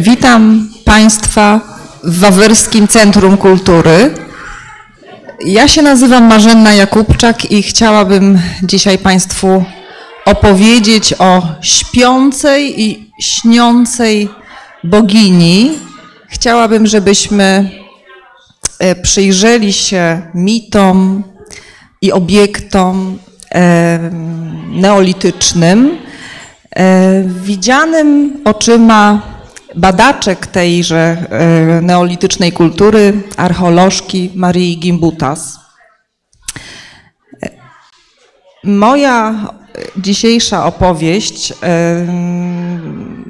Witam Państwa w Wawerskim Centrum Kultury. Ja się nazywam Marzenna Jakubczak i chciałabym dzisiaj Państwu opowiedzieć o śpiącej i śniącej bogini. Chciałabym, żebyśmy e, przyjrzeli się mitom i obiektom e, neolitycznym, e, widzianym oczyma badaczek tejże neolitycznej kultury, archeolożki Marii Gimbutas. Moja dzisiejsza opowieść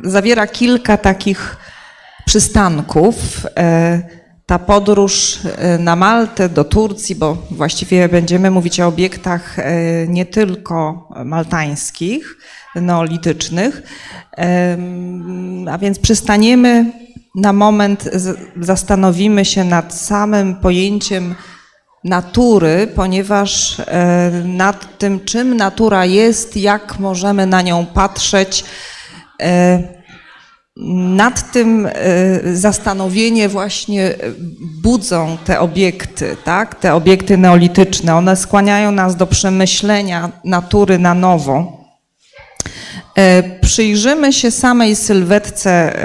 zawiera kilka takich przystanków. Ta podróż na Maltę, do Turcji, bo właściwie będziemy mówić o obiektach nie tylko maltańskich, neolitycznych, a więc przystaniemy na moment, zastanowimy się nad samym pojęciem natury, ponieważ e, nad tym, czym natura jest, jak możemy na nią patrzeć, nad tym e, zastanowienie właśnie budzą te obiekty, tak? te obiekty neolityczne. One skłaniają nas do przemyślenia natury na nowo. Przyjrzymy się samej sylwetce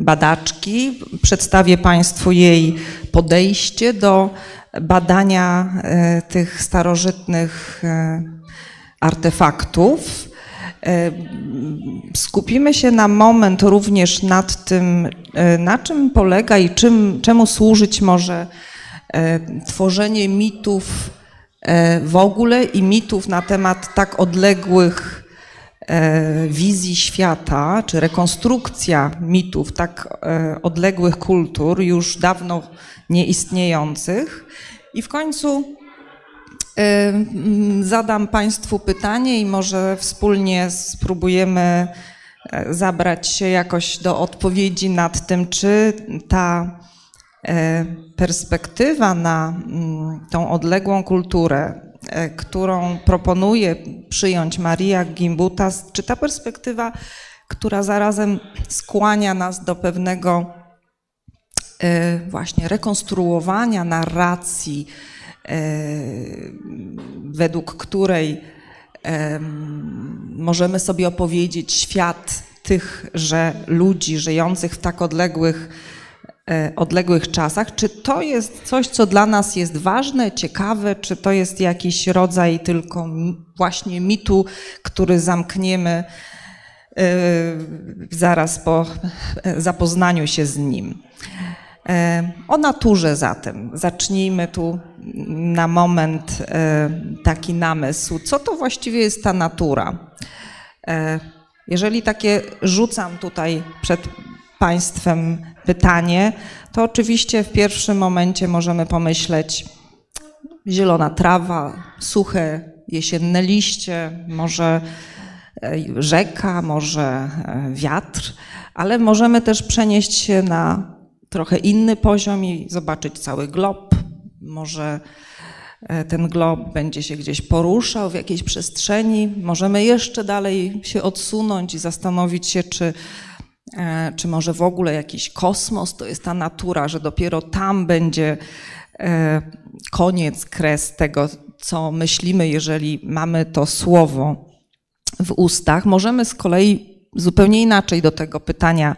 badaczki, przedstawię Państwu jej podejście do badania e, tych starożytnych e, artefaktów. E, skupimy się na moment również nad tym, na czym polega i czym, czemu służyć może tworzenie mitów w ogóle i mitów na temat tak odległych wizji świata, czy rekonstrukcja mitów tak odległych kultur, już dawno nieistniejących. I w końcu zadam Państwu pytanie i może wspólnie spróbujemy e, zabrać się jakoś do odpowiedzi nad tym, czy ta e, perspektywa na mm, tą odległą kulturę, e, którą proponuje przyjąć Maria Gimbutas, czy ta perspektywa, która zarazem skłania nas do pewnego właśnie rekonstruowania narracji, według której e, możemy sobie opowiedzieć świat tychże ludzi żyjących w tak odległych, odległych czasach. Czy to jest coś, co dla nas jest ważne, ciekawe, czy to jest jakiś rodzaj tylko właśnie mitu, który zamkniemy zaraz po zapoznaniu się z nim. E, o naturze zatem. Zacznijmy tu na moment e, taki namysł. Co to właściwie jest ta natura? E, jeżeli takie rzucam tutaj przed Państwem pytanie, to oczywiście w pierwszym momencie możemy pomyśleć zielona trawa, suche jesienne liście, może rzeka, może wiatr, ale możemy też przenieść się na trochę inny poziom i zobaczyć cały glob. Może e, ten glob będzie się gdzieś poruszał w jakiejś przestrzeni. Możemy jeszcze dalej się odsunąć i zastanowić się, czy, e, czy może w ogóle jakiś kosmos to jest ta natura, że dopiero tam będzie e, koniec, kres tego, co myślimy, jeżeli mamy to słowo w ustach. Możemy z kolei zupełnie inaczej do tego pytania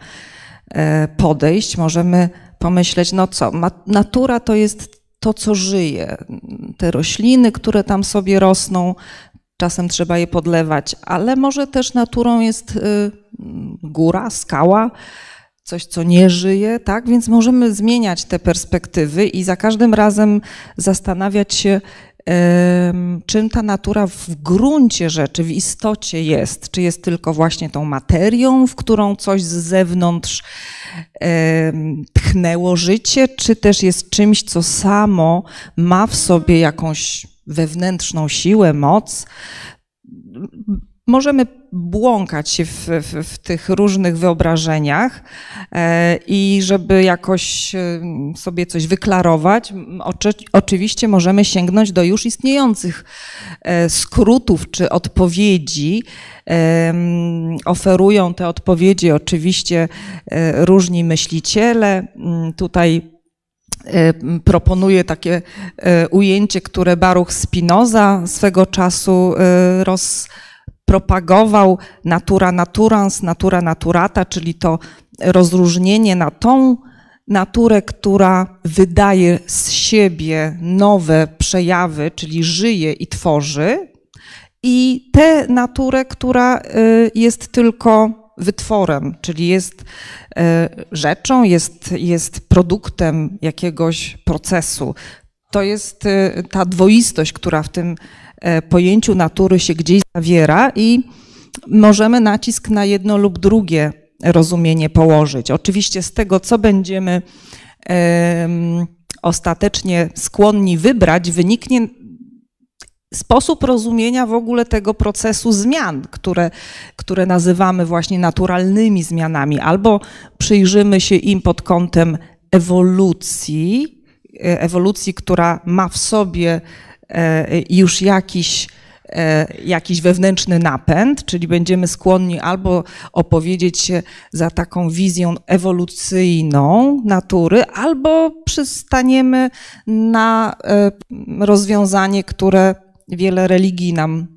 podejść, możemy pomyśleć, no co, natura to jest to, co żyje. Te rośliny, które tam sobie rosną, czasem trzeba je podlewać, ale może też naturą jest y, góra, skała, coś, co nie żyje, tak? Więc możemy zmieniać te perspektywy i za każdym razem zastanawiać się, czym ta natura w gruncie rzeczy, w istocie jest. Czy jest tylko właśnie tą materią, w którą coś z zewnątrz tchnęło życie, czy też jest czymś, co samo ma w sobie jakąś wewnętrzną siłę, moc. Możemy błąkać się w, w, w, tych różnych wyobrażeniach i żeby jakoś sobie coś wyklarować, oczy, oczywiście możemy sięgnąć do już istniejących skrótów czy odpowiedzi. Oferują te odpowiedzi oczywiście różni myśliciele. Tutaj E, proponuje takie e, ujęcie, które Baruch Spinoza swego czasu e, rozpropagował, natura naturans, natura naturata, czyli to rozróżnienie na tą naturę, która wydaje z siebie nowe przejawy, czyli żyje i tworzy, i tę naturę, która jest tylko wytworem, czyli jest e, rzeczą, jest, jest produktem jakiegoś procesu. To jest e, ta dwoistość, która w tym e, pojęciu natury się gdzieś zawiera i możemy nacisk na jedno lub drugie rozumienie położyć. Oczywiście z tego, co będziemy ostatecznie skłonni wybrać, wyniknie sposób rozumienia w ogóle tego procesu zmian, które, które nazywamy właśnie naturalnymi zmianami, albo przyjrzymy się im pod kątem ewolucji, ewolucji, która ma w sobie e, już jakiś e, jakiś wewnętrzny napęd, czyli będziemy skłonni albo opowiedzieć się za taką wizją ewolucyjną natury, albo przystaniemy na rozwiązanie, które wiele religii nam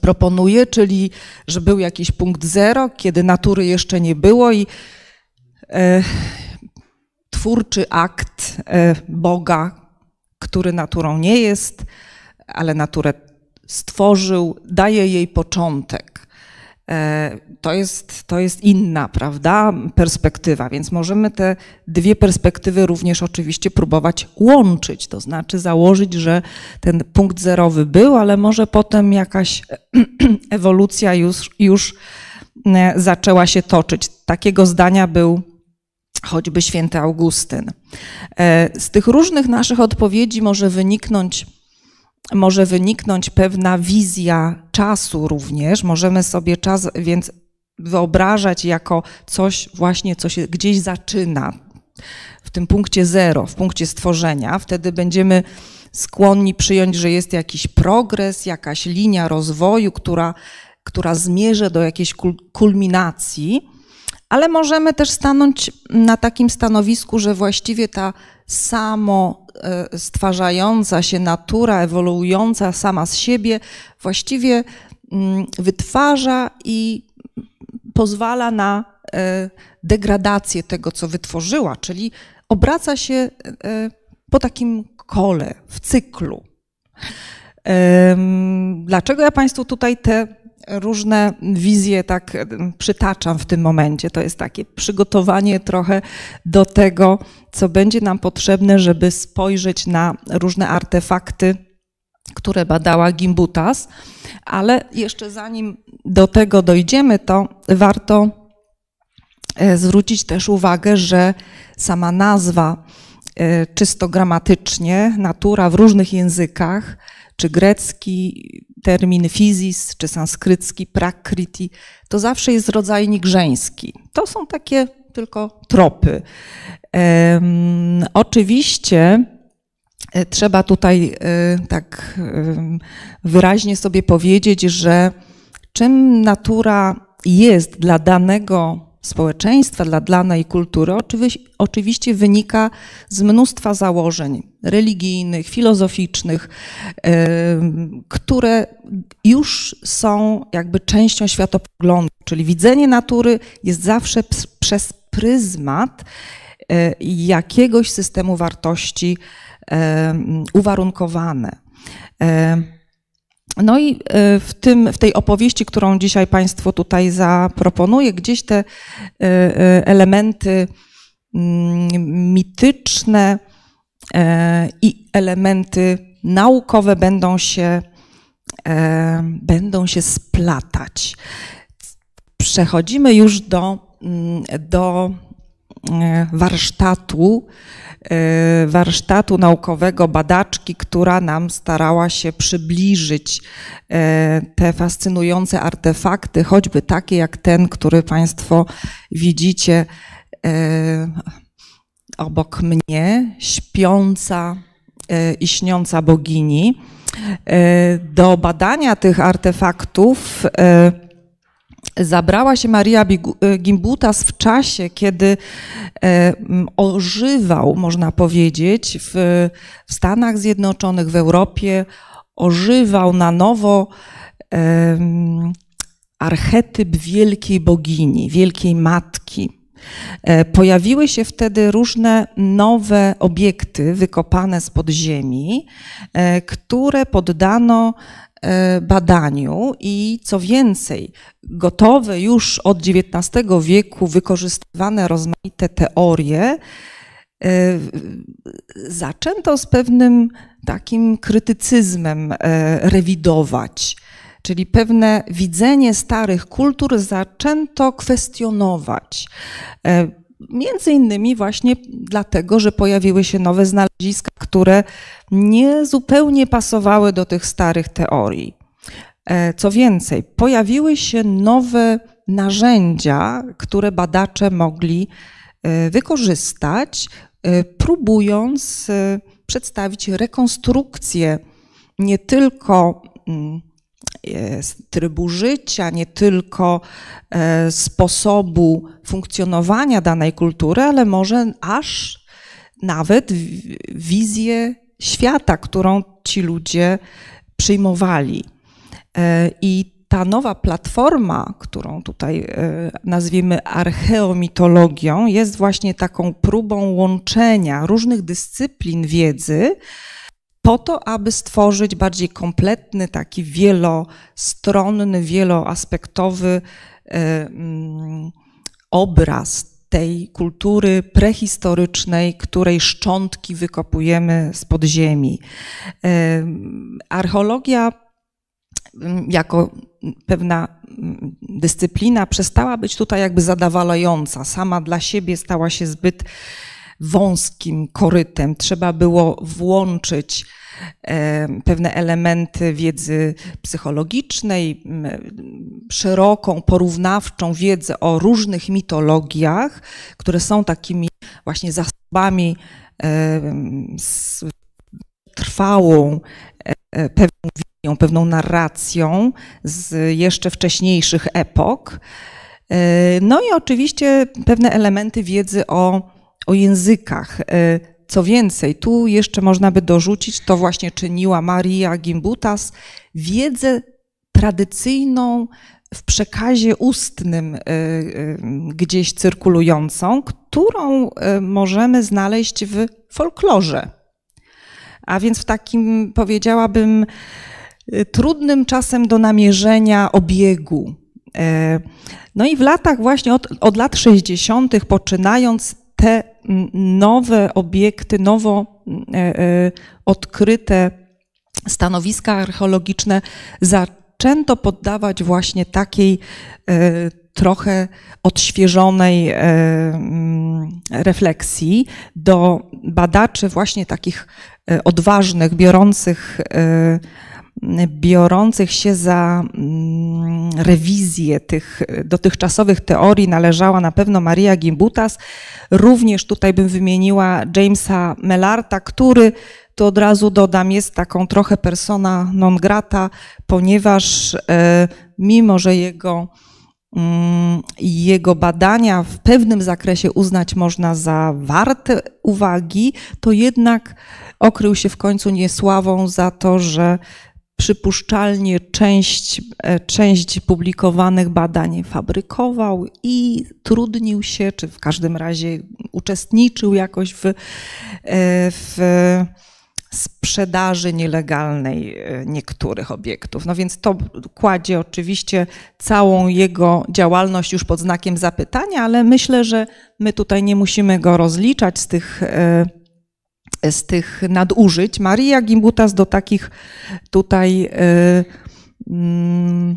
proponuje, czyli że był jakiś punkt zero, kiedy natury jeszcze nie było i e, twórczy akt e, Boga, który naturą nie jest, ale naturę stworzył, daje jej początek. E, to jest, to jest inna, prawda, perspektywa, więc możemy te dwie perspektywy również oczywiście próbować łączyć, to znaczy założyć, że ten punkt zerowy był, ale może potem jakaś ewolucja już, już e, zaczęła się toczyć. Takiego zdania był choćby święty Augustyn. E, z tych różnych naszych odpowiedzi może wyniknąć może wyniknąć pewna wizja czasu również. Możemy sobie czas więc wyobrażać jako coś właśnie, co się gdzieś zaczyna w tym punkcie zero, w punkcie stworzenia. Wtedy będziemy skłonni przyjąć, że jest jakiś progres, jakaś linia rozwoju, która, która zmierzy do jakiejś kulminacji, ale możemy też stanąć na takim stanowisku, że właściwie ta samo e, stwarzająca się natura, ewoluująca sama z siebie, właściwie mm, wytwarza i pozwala na e, degradację tego, co wytworzyła, czyli obraca się e, po takim kole, w cyklu. Dlaczego ja Państwu tutaj te różne wizje tak przytaczam w tym momencie. To jest takie przygotowanie trochę do tego, co będzie nam potrzebne, żeby spojrzeć na różne artefakty, które badała Gimbutas. Ale jeszcze zanim do tego dojdziemy, to warto e, zwrócić też uwagę, że sama nazwa e, czysto gramatycznie, natura w różnych językach, czy grecki termin fizis, czy sanskrycki prakriti, to zawsze jest rodzajnik żeński. To są takie tylko tropy. Um, oczywiście e, trzeba tutaj e, tak wyraźnie sobie powiedzieć, że czym natura jest dla danego społeczeństwa, dla danej kultury, oczywiście wynika z mnóstwa założeń religijnych, filozoficznych, które już są jakby częścią światopoglądu, czyli widzenie natury jest zawsze przez pryzmat e, jakiegoś systemu wartości uwarunkowane. No i e, w, tym, w tej opowieści, którą dzisiaj Państwu tutaj zaproponuję, gdzieś te e, e, elementy mm, mityczne i elementy naukowe będą się, będą się splatać. Przechodzimy już do, mm, do warsztatu, warsztatu naukowego badaczki, która nam starała się przybliżyć te fascynujące artefakty, choćby takie jak ten, który Państwo widzicie obok mnie, śpiąca i śniąca bogini. Do badania tych artefaktów zabrała się Maria Gimbutas w czasie, kiedy ożywał, można powiedzieć, w, w Stanach Zjednoczonych, w Europie, ożywał na nowo archetyp wielkiej bogini, wielkiej matki. Pojawiły się wtedy różne nowe obiekty wykopane z podziemi, które poddano badaniu i co więcej, gotowe już od XIX wieku wykorzystywane rozmaite teorie, zaczęto z pewnym takim krytycyzmem rewidować. Czyli pewne widzenie starych kultur zaczęto kwestionować. Między innymi właśnie dlatego, że pojawiły się nowe znaleziska, które nie zupełnie pasowały do tych starych teorii. Co więcej, pojawiły się nowe narzędzia, które badacze mogli wykorzystać, próbując przedstawić rekonstrukcję nie tylko trybu życia, nie tylko sposobu funkcjonowania danej kultury, ale może aż nawet wizję świata, którą ci ludzie przyjmowali. I ta nowa platforma, którą tutaj nazwiemy archeomitologią, jest właśnie taką próbą łączenia różnych dyscyplin wiedzy po to, aby stworzyć bardziej kompletny, taki wielostronny, wieloaspektowy obraz tej kultury prehistorycznej, której szczątki wykopujemy z podziemi. Archeologia jako pewna dyscyplina przestała być tutaj jakby zadawalająca. Sama dla siebie stała się zbyt wąskim korytem. Trzeba było włączyć pewne elementy wiedzy psychologicznej, szeroką, porównawczą wiedzę o różnych mitologiach, które są takimi właśnie zasobami z trwałą, e, pewną wizją, pewną narracją z jeszcze wcześniejszych epok. E, no i oczywiście pewne elementy wiedzy o, o językach. E, co więcej, tu jeszcze można by dorzucić, to właśnie czyniła Maria Gimbutas, wiedzę tradycyjną w przekazie ustnym y, y, gdzieś cyrkulującą, którą możemy znaleźć w folklorze. A więc w takim, powiedziałabym, trudnym czasem do namierzenia obiegu. No i w latach właśnie od, od lat 60., poczynając te nowe obiekty, nowo e, e, odkryte stanowiska archeologiczne zaczęto poddawać właśnie takiej e, trochę odświeżonej refleksji do badaczy właśnie takich odważnych, biorących biorących się za mm, rewizję tych dotychczasowych teorii należała na pewno Maria Gimbutas. Również tutaj bym wymieniła Jamesa Melarta, który, to od razu dodam, jest taką trochę persona non grata, ponieważ e, mimo, że jego mm, jego badania w pewnym zakresie uznać można za warte uwagi, to jednak okrył się w końcu niesławą za to, że przypuszczalnie część, e, część publikowanych badań fabrykował i trudnił się, czy w każdym razie uczestniczył jakoś w, e, w sprzedaży nielegalnej e, niektórych obiektów. No więc to kładzie oczywiście całą jego działalność już pod znakiem zapytania, ale myślę, że my tutaj nie musimy go rozliczać z tych z tych nadużyć. Maria Gimbutas do takich tutaj y, mm,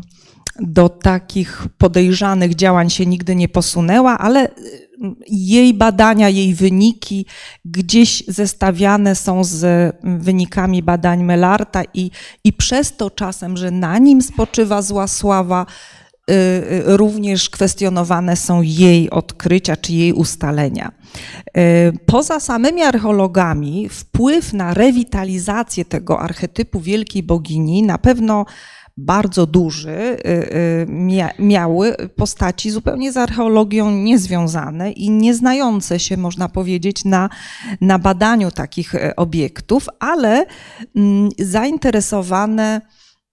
do takich podejrzanych działań się nigdy nie posunęła, ale jej badania, jej wyniki gdzieś zestawiane są z wynikami badań Melarta i, i przez to czasem, że na nim spoczywa zła sława, również kwestionowane są jej odkrycia czy jej ustalenia. Y, poza samymi archeologami wpływ na rewitalizację tego archetypu wielkiej bogini na pewno bardzo duży, y, y, miały postaci zupełnie z archeologią niezwiązane i nieznające się, można powiedzieć, na, na badaniu takich obiektów, ale mm, zainteresowane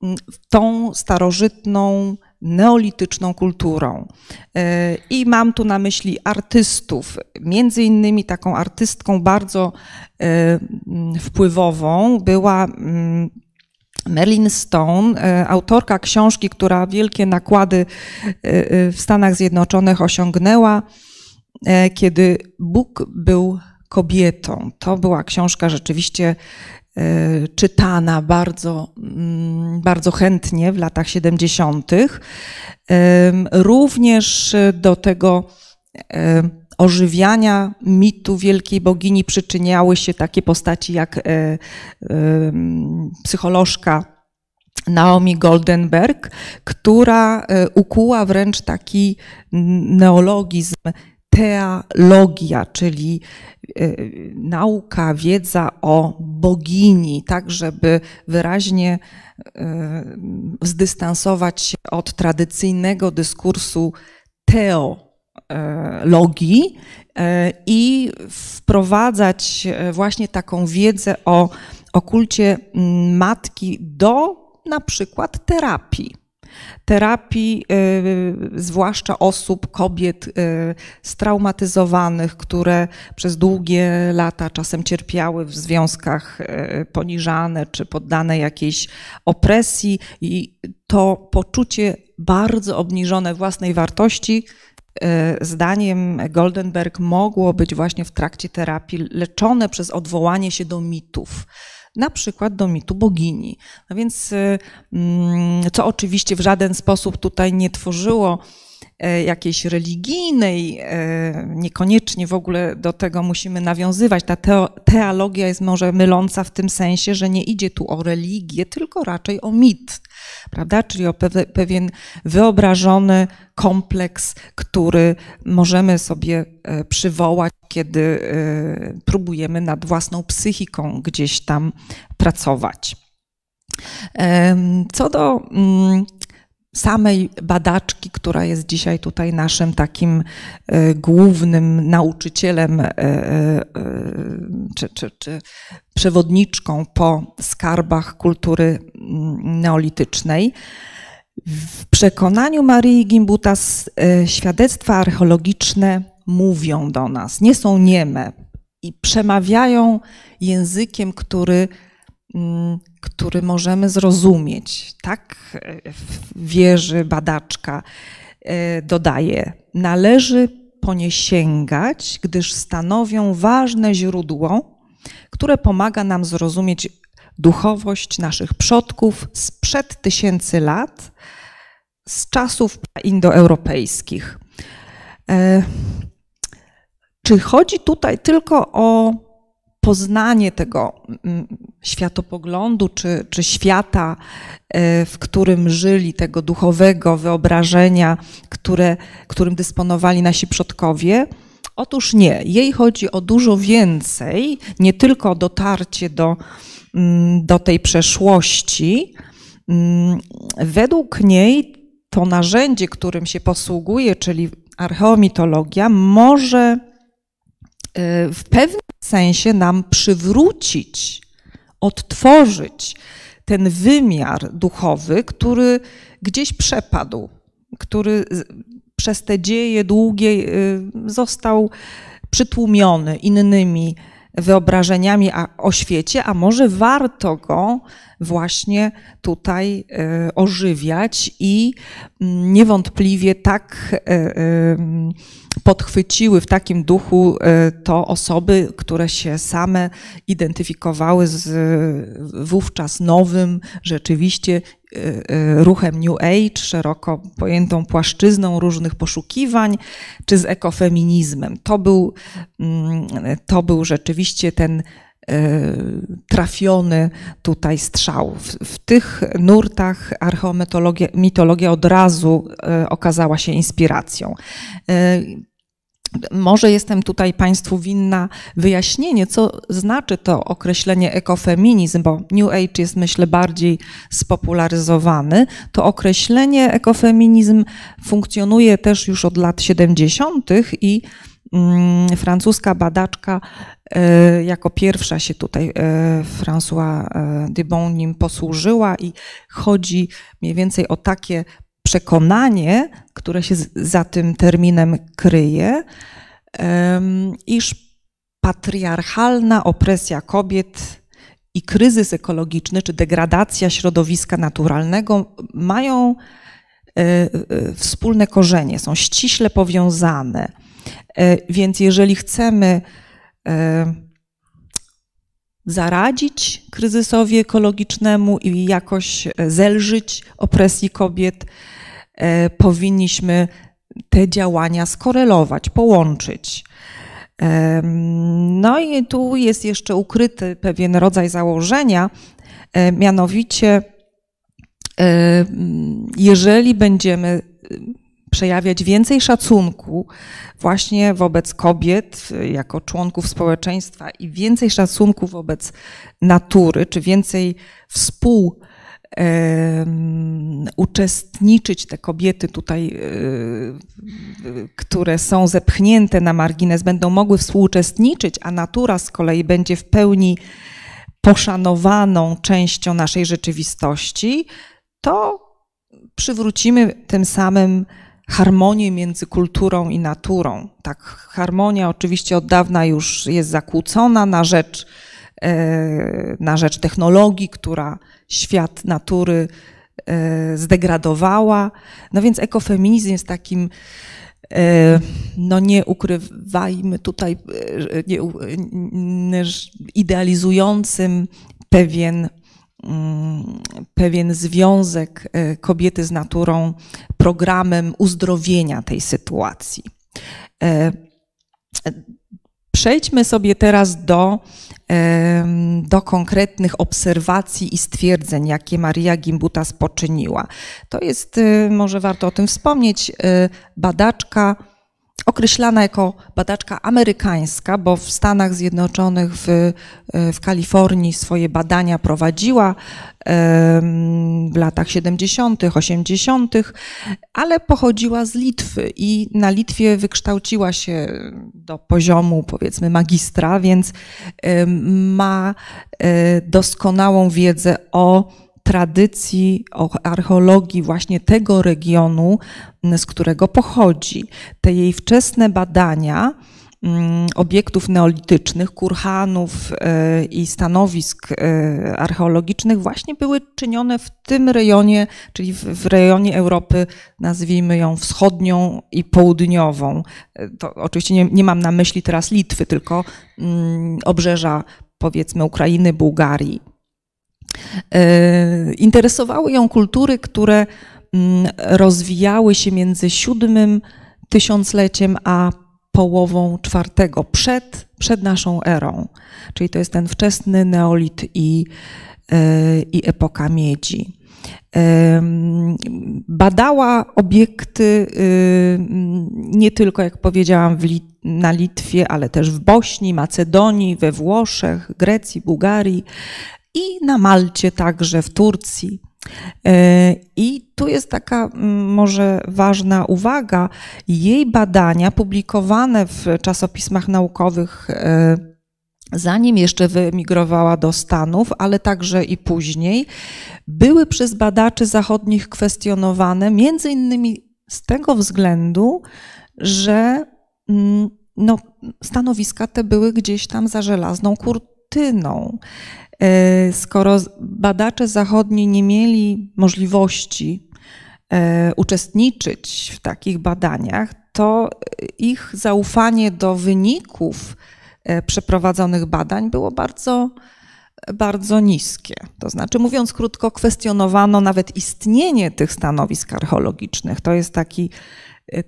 mm, tą starożytną, neolityczną kulturą. E, I mam tu na myśli artystów. Między innymi taką artystką bardzo e, mm, wpływową była Merlin Stone, e, autorka książki, która wielkie nakłady w Stanach Zjednoczonych osiągnęła, kiedy Bóg był kobietą. To była książka rzeczywiście czytana bardzo, mm, bardzo chętnie w latach 70. Również do tego ożywiania mitu wielkiej bogini przyczyniały się takie postaci jak e, e, psycholożka Naomi Goldenberg, która e, ukuła wręcz taki neologizm teologia, czyli nauka, wiedza o bogini, tak żeby wyraźnie zdystansować się od tradycyjnego dyskursu teo E, logii e, i wprowadzać właśnie taką wiedzę o, o kulcie mm, matki do na przykład terapii terapii, zwłaszcza osób, kobiet straumatyzowanych, które przez długie lata czasem cierpiały w związkach poniżane czy poddane jakiejś opresji i to poczucie bardzo obniżone własnej wartości zdaniem Goldenberg mogło być właśnie w trakcie terapii leczone przez odwołanie się do mitów na przykład do mitu bogini. No więc, e, mm, co oczywiście w żaden sposób tutaj nie tworzyło jakiejś religijnej, niekoniecznie w ogóle do tego musimy nawiązywać. Ta teologia jest może myląca w tym sensie, że nie idzie tu o religię, tylko raczej o mit prawda? Czyli o pewien wyobrażony kompleks, który możemy sobie e, przywołać, kiedy e, próbujemy nad własną psychiką gdzieś tam pracować. Co do mm, samej badaczki, która jest dzisiaj tutaj naszym takim e, głównym nauczycielem e, e, czy, czy, czy przewodniczką po skarbach kultury mm, neolitycznej. W przekonaniu Marii Gimbutas świadectwa archeologiczne mówią do nas, nie są nieme i przemawiają językiem, który Mm, który możemy zrozumieć. Tak wierzy badaczka, e, dodaje, należy po nie sięgać, gdyż stanowią ważne źródło, które pomaga nam zrozumieć duchowość naszych przodków sprzed tysięcy lat, z czasów indoeuropejskich. E, czy chodzi tutaj tylko o poznanie tego mm, światopoglądu czy, czy świata, e, w którym żyli, tego duchowego wyobrażenia, które, którym dysponowali nasi przodkowie. Otóż nie. Jej chodzi o dużo więcej, nie tylko dotarcie do, mm, do tej przeszłości. Mm, według niej to narzędzie, którym się posługuje, czyli archeomitologia, może w pewnym sensie nam przywrócić, odtworzyć ten wymiar duchowy, który gdzieś przepadł, który przez te dzieje długie y, został przytłumiony innymi wyobrażeniami o świecie, a może warto go właśnie tutaj y, ożywiać i mm, niewątpliwie tak y, podchwyciły w takim duchu e, to osoby, które się same identyfikowały z wówczas nowym, rzeczywiście ruchem New Age, szeroko pojętą płaszczyzną różnych poszukiwań, czy z ekofeminizmem. To był, mm, to był rzeczywiście ten trafiony tutaj strzał. W, w tych nurtach archeomitologia mitologia od razu okazała się inspiracją. Może jestem tutaj Państwu winna wyjaśnienie, co znaczy to określenie ekofeminizm, bo New Age jest myślę bardziej spopularyzowany. To określenie ekofeminizm funkcjonuje też już od lat 70. i mm, francuska badaczka e, jako pierwsza się tutaj e, François e, Debon nim posłużyła i chodzi mniej więcej o takie przekonanie, które się za tym terminem kryje, iż patriarchalna opresja kobiet i kryzys ekologiczny, czy degradacja środowiska naturalnego mają e, e, wspólne korzenie, są ściśle powiązane. E, więc jeżeli chcemy zaradzić kryzysowi ekologicznemu i jakoś zelżyć opresji kobiet, E, powinniśmy te działania skorelować, połączyć. No i tu jest jeszcze ukryty pewien rodzaj założenia, e, mianowicie e, jeżeli będziemy przejawiać więcej szacunku właśnie wobec kobiet jako członków społeczeństwa i więcej szacunku wobec natury, czy więcej współ uczestniczyć te kobiety tutaj, e, które są zepchnięte na margines, będą mogły współuczestniczyć, a natura z kolei będzie w pełni poszanowaną częścią naszej rzeczywistości, to przywrócimy tym samym harmonię między kulturą i naturą. Tak, harmonia oczywiście od dawna już jest zakłócona na rzecz, e, na rzecz technologii, która świat natury e, zdegradowała. No więc ekofeminizm jest takim, e, no nie ukrywajmy tutaj, nie, idealizującym pewien, pewien związek kobiety z naturą, programem uzdrowienia tej sytuacji. Przejdźmy sobie teraz do do konkretnych obserwacji i stwierdzeń, jakie Maria Gimbutas poczyniła. To jest, może warto o tym wspomnieć, badaczka określana jako badaczka amerykańska, bo w Stanach Zjednoczonych, w, w Kalifornii swoje badania prowadziła w latach 70., 80., ale pochodziła z Litwy i na Litwie wykształciła się do poziomu powiedzmy magistra, więc ma e, doskonałą wiedzę o tradycji, o archeologii właśnie tego regionu, z którego pochodzi. Te jej wczesne badania mm, obiektów neolitycznych, kurhanów e, i stanowisk e, archeologicznych właśnie były czynione w tym rejonie, czyli w rejonie Europy, nazwijmy ją wschodnią i południową. E, to oczywiście nie, nie mam na myśli teraz Litwy, tylko mm, obrzeża powiedzmy Ukrainy, Bułgarii. E, interesowały ją kultury, które mm, rozwijały się między siódmym tysiącleciem a połową czwartego, przed, przed naszą erą. Czyli to jest ten wczesny neolit i, e, i epoka miedzi. E, badała obiekty y, nie tylko, jak powiedziałam, na Litwie, ale też w Bośni, Macedonii, we Włoszech, Grecji, Bułgarii, i na Malcie także, w Turcji. E, I tu jest taka może ważna uwaga. Jej badania publikowane w czasopismach naukowych, e, zanim jeszcze wyemigrowała do Stanów, ale także i później, były przez badaczy zachodnich kwestionowane, między innymi z tego względu, że no, stanowiska te były gdzieś tam za żelazną kurtyną. E, skoro badacze zachodni nie mieli możliwości e, uczestniczyć w takich badaniach, to ich zaufanie do wyników e, przeprowadzonych badań było bardzo bardzo niskie. To znaczy, mówiąc krótko, kwestionowano nawet istnienie tych stanowisk archeologicznych. To jest taki,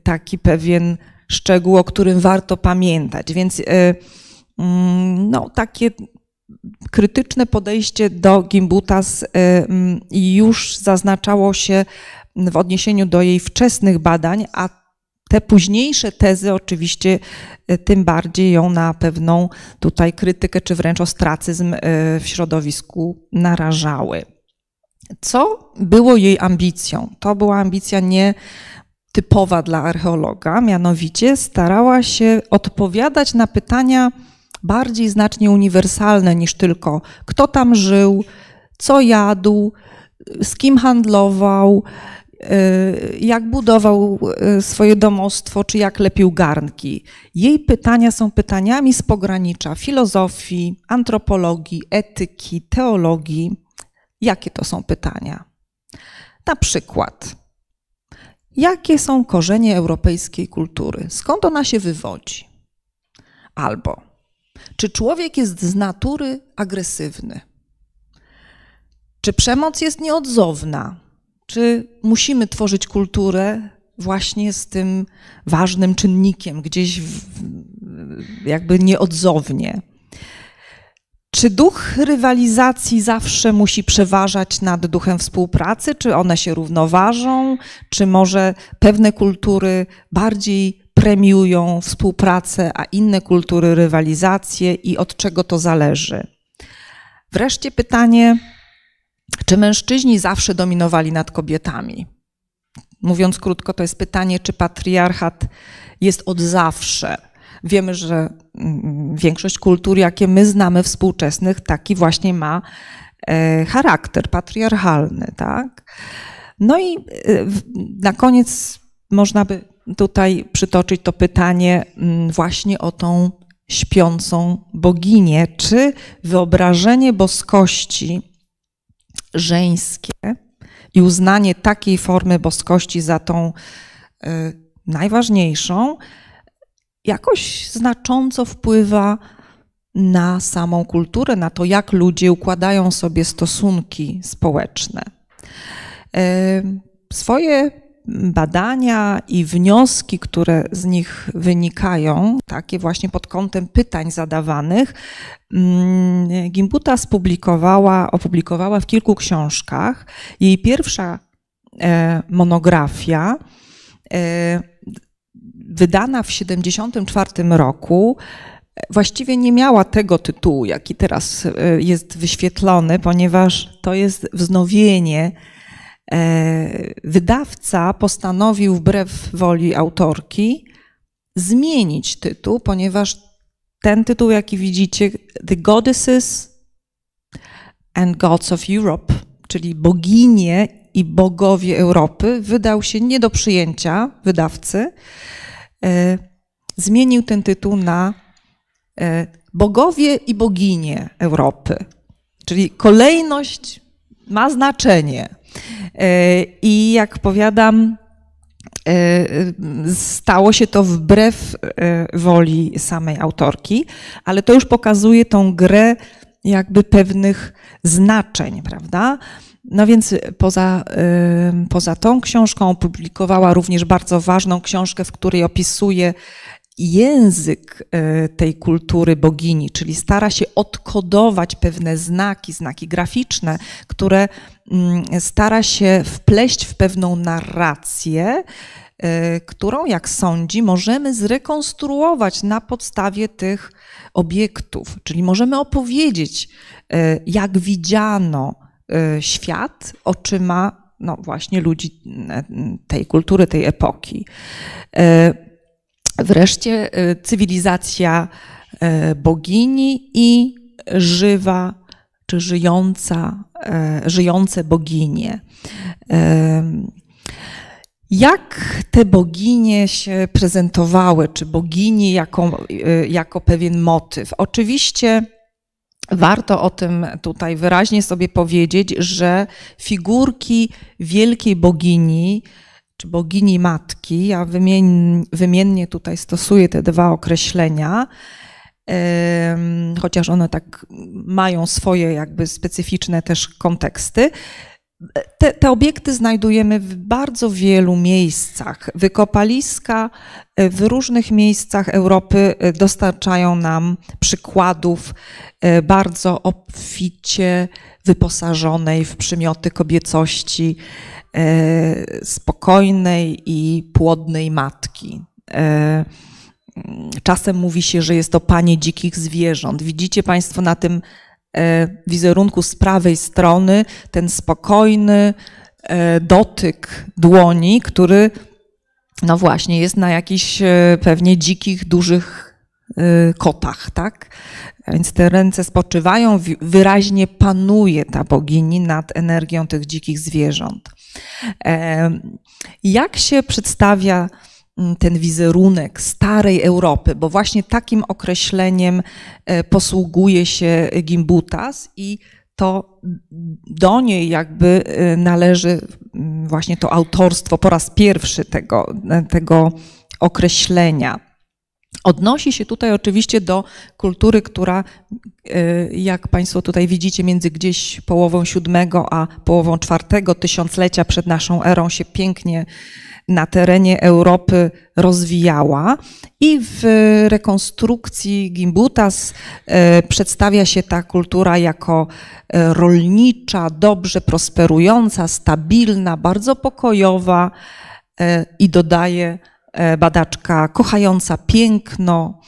taki pewien szczegół, o którym warto pamiętać. Więc mm, no, takie krytyczne podejście do Gimbutas już zaznaczało się w odniesieniu do jej wczesnych badań, a te późniejsze tezy oczywiście e, tym bardziej ją na pewną tutaj krytykę, czy wręcz ostracyzm e, w środowisku narażały. Co było jej ambicją? To była ambicja nie typowa dla archeologa, mianowicie starała się odpowiadać na pytania bardziej znacznie uniwersalne niż tylko kto tam żył, co jadł, z kim handlował, Y, jak budował y, swoje domostwo, czy jak lepił garnki. Jej pytania są pytaniami z pogranicza filozofii, antropologii, etyki, teologii. Jakie to są pytania? Na przykład, jakie są korzenie europejskiej kultury? Skąd ona się wywodzi? Albo, czy człowiek jest z natury agresywny? Czy przemoc jest nieodzowna? Czy musimy tworzyć kulturę właśnie z tym ważnym czynnikiem, gdzieś jakby nieodzownie? Czy duch rywalizacji zawsze musi przeważać nad duchem współpracy? Czy one się równoważą? Czy może pewne kultury bardziej premiują współpracę, a inne kultury rywalizację i od czego to zależy? Wreszcie pytanie, czy mężczyźni zawsze dominowali nad kobietami? Mówiąc krótko, to jest pytanie, czy patriarchat jest od zawsze. Wiemy, że mm, większość kultur, jakie my znamy współczesnych, taki właśnie ma e, charakter patriarchalny, tak? No i e, na koniec można by tutaj przytoczyć to pytanie mm, właśnie o tą śpiącą boginię. Czy wyobrażenie boskości żeńskie i uznanie takiej formy boskości za tą y, najważniejszą, jakoś znacząco wpływa na samą kulturę, na to, jak ludzie układają sobie stosunki społeczne. Y, swoje badania i wnioski, które z nich wynikają, takie właśnie pod kątem pytań zadawanych, mm, Gimbuta spublikowała, opublikowała w kilku książkach. Jej pierwsza e, monografia, e, wydana w 1974 roku, właściwie nie miała tego tytułu, jaki teraz e, jest wyświetlony, ponieważ to jest wznowienie E, wydawca postanowił wbrew woli autorki zmienić tytuł, ponieważ ten tytuł, jaki widzicie, The Goddesses and Gods of Europe, czyli boginie i bogowie Europy, wydał się nie do przyjęcia wydawcy. E, zmienił ten tytuł na e, Bogowie i boginie Europy. Czyli kolejność ma znaczenie. E, I jak powiadam, e, stało się to wbrew e, woli samej autorki, ale to już pokazuje tą grę jakby pewnych znaczeń, prawda? No więc poza, poza tą książką opublikowała również bardzo ważną książkę, w której opisuje język tej kultury bogini, czyli stara się odkodować pewne znaki, znaki graficzne, które Mm, stara się wpleść w pewną narrację, y, którą, jak sądzi, możemy zrekonstruować na podstawie tych obiektów. Czyli możemy opowiedzieć, y, jak widziano świat oczyma no właśnie ludzi tej kultury, tej epoki. Wreszcie cywilizacja bogini i żywa czy żyjąca, e, żyjące boginie. E, jak te boginie się prezentowały, czy bogini jako, e, jako pewien motyw? Oczywiście warto o tym tutaj wyraźnie sobie powiedzieć, że figurki wielkiej bogini, czy bogini matki, ja wymiennie tutaj stosuję te dwa określenia, chociaż one tak mają swoje jakby specyficzne też konteksty. Te, te, obiekty znajdujemy w bardzo wielu miejscach. Wykopaliska w różnych miejscach Europy dostarczają nam przykładów bardzo obficie wyposażonej w przymioty kobiecości, spokojnej i płodnej matki. Czasem mówi się, że jest to panie dzikich zwierząt. Widzicie Państwo na tym e, wizerunku z prawej strony ten spokojny e, dotyk dłoni, który no właśnie jest na jakichś e, pewnie dzikich, dużych kotach, tak? Więc te ręce spoczywają, wyraźnie panuje ta bogini nad energią tych dzikich zwierząt. Jak się przedstawia Mm, ten wizerunek starej Europy, bo właśnie takim określeniem e, posługuje się Gimbutas i to do niej jakby e, należy mm, właśnie to autorstwo po raz pierwszy tego, tego określenia. Odnosi się tutaj oczywiście do kultury, która, jak Państwo tutaj widzicie, między gdzieś połową siódmego a połową czwartego tysiąclecia przed naszą erą się pięknie na terenie Europy rozwijała. I w rekonstrukcji Gimbutas e, przedstawia się ta kultura jako e, rolnicza, dobrze prosperująca, stabilna, bardzo pokojowa e, i dodaje badaczka kochająca piękno,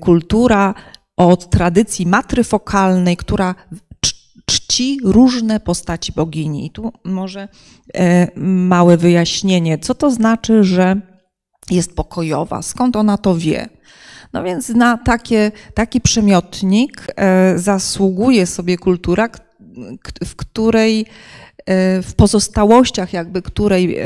kultura o tradycji matryfokalnej, która czci różne postaci bogini. I tu może e, małe wyjaśnienie, co to znaczy, że jest pokojowa, skąd ona to wie. No więc na takie, taki przymiotnik e, zasługuje sobie kultura, w której e, w pozostałościach jakby której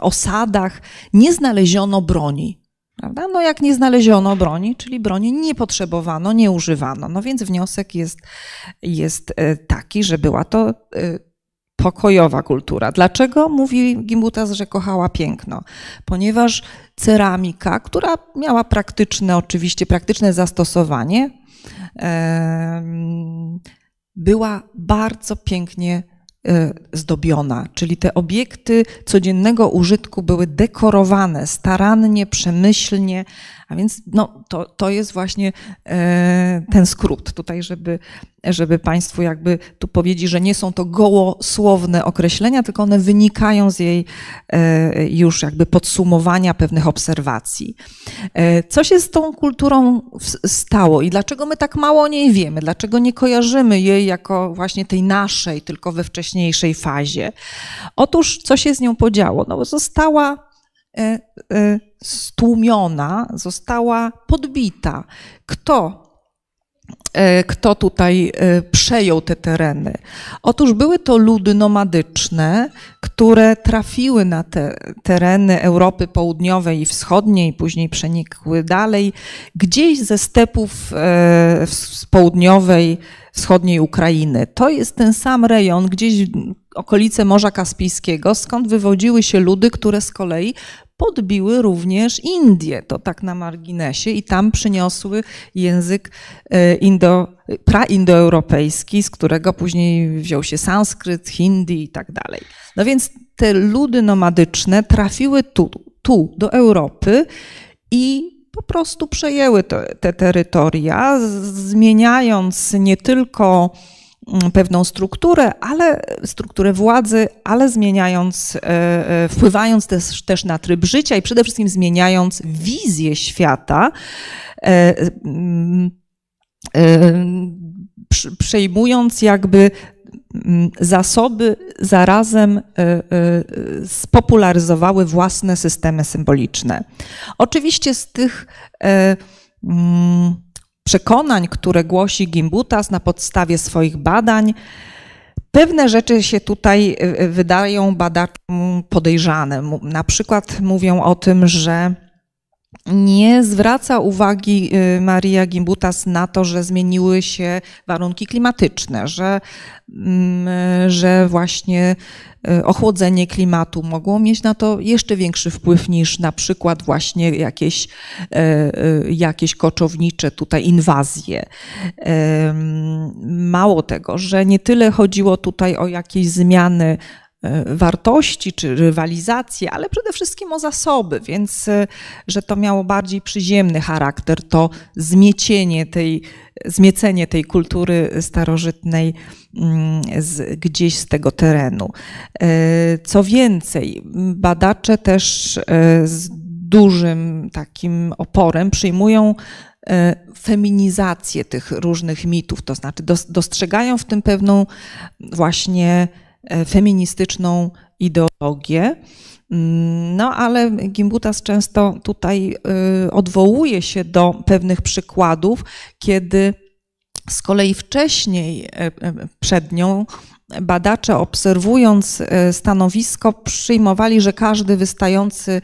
osadach nie znaleziono broni. Prawda? No jak nie znaleziono broni, czyli broni nie potrzebowano, nie używano. No więc wniosek jest, jest e, taki, że była to e, pokojowa kultura. Dlaczego mówi Gimbutas, że kochała piękno? Ponieważ ceramika, która miała praktyczne, oczywiście praktyczne zastosowanie, była bardzo pięknie E, zdobiona, czyli te obiekty codziennego użytku były dekorowane starannie, przemyślnie, a więc no, to, to jest właśnie e, ten skrót tutaj, żeby, żeby Państwu jakby tu powiedzieć, że nie są to gołosłowne określenia, tylko one wynikają z jej e, już jakby podsumowania pewnych obserwacji. E, co się z tą kulturą stało i dlaczego my tak mało o niej wiemy? Dlaczego nie kojarzymy jej jako właśnie tej naszej, tylko we wcześniejszej fazie? Otóż co się z nią podziało? No, została stłumiona, została podbita. Kto? E, kto tutaj e, przejął te tereny? Otóż były to ludy nomadyczne, które trafiły na te tereny Europy Południowej i Wschodniej, później przenikły dalej, gdzieś ze stepów e, z południowej, wschodniej Ukrainy. To jest ten sam rejon, gdzieś okolice Morza Kaspijskiego, skąd wywodziły się ludy, które z kolei podbiły również Indie, to tak na marginesie, i tam przyniosły język e, indo, praindoeuropejski, z którego później wziął się sanskryt, hindi i tak dalej. No więc te ludy nomadyczne trafiły tu, tu do Europy i po prostu przejęły te, te terytoria, zmieniając nie tylko pewną strukturę, ale strukturę władzy, ale zmieniając, e, e, wpływając też, też na tryb życia i przede wszystkim zmieniając wizję świata, e, mm, przejmując jakby mm, zasoby zarazem spopularyzowały własne systemy symboliczne. Oczywiście z tych przekonań, które głosi Gimbutas na podstawie swoich badań, pewne rzeczy się tutaj y, y, wydają badaczom podejrzane. Na przykład mówią o tym, że nie zwraca uwagi y, Maria Gimbutas na to, że zmieniły się warunki klimatyczne, że, mm, że właśnie y, ochłodzenie klimatu mogło mieć na to jeszcze większy wpływ niż na przykład właśnie jakieś, y, jakieś koczownicze tutaj inwazje. Mało tego, że nie tyle chodziło tutaj o jakieś zmiany wartości czy rywalizację, ale przede wszystkim o zasoby, więc e, że to miało bardziej przyziemny charakter, to zmiecienie tej, zmiecenie tej kultury starożytnej mm, z, gdzieś z tego terenu. E, co więcej, badacze też z dużym takim oporem przyjmują feminizację tych różnych mitów, to znaczy dostrzegają w tym pewną właśnie E, feministyczną ideologię. Mm, no, ale Gimbutas często tutaj e, odwołuje się do pewnych przykładów, kiedy z kolei wcześniej e, przed nią badacze obserwując stanowisko przyjmowali, że każdy wystający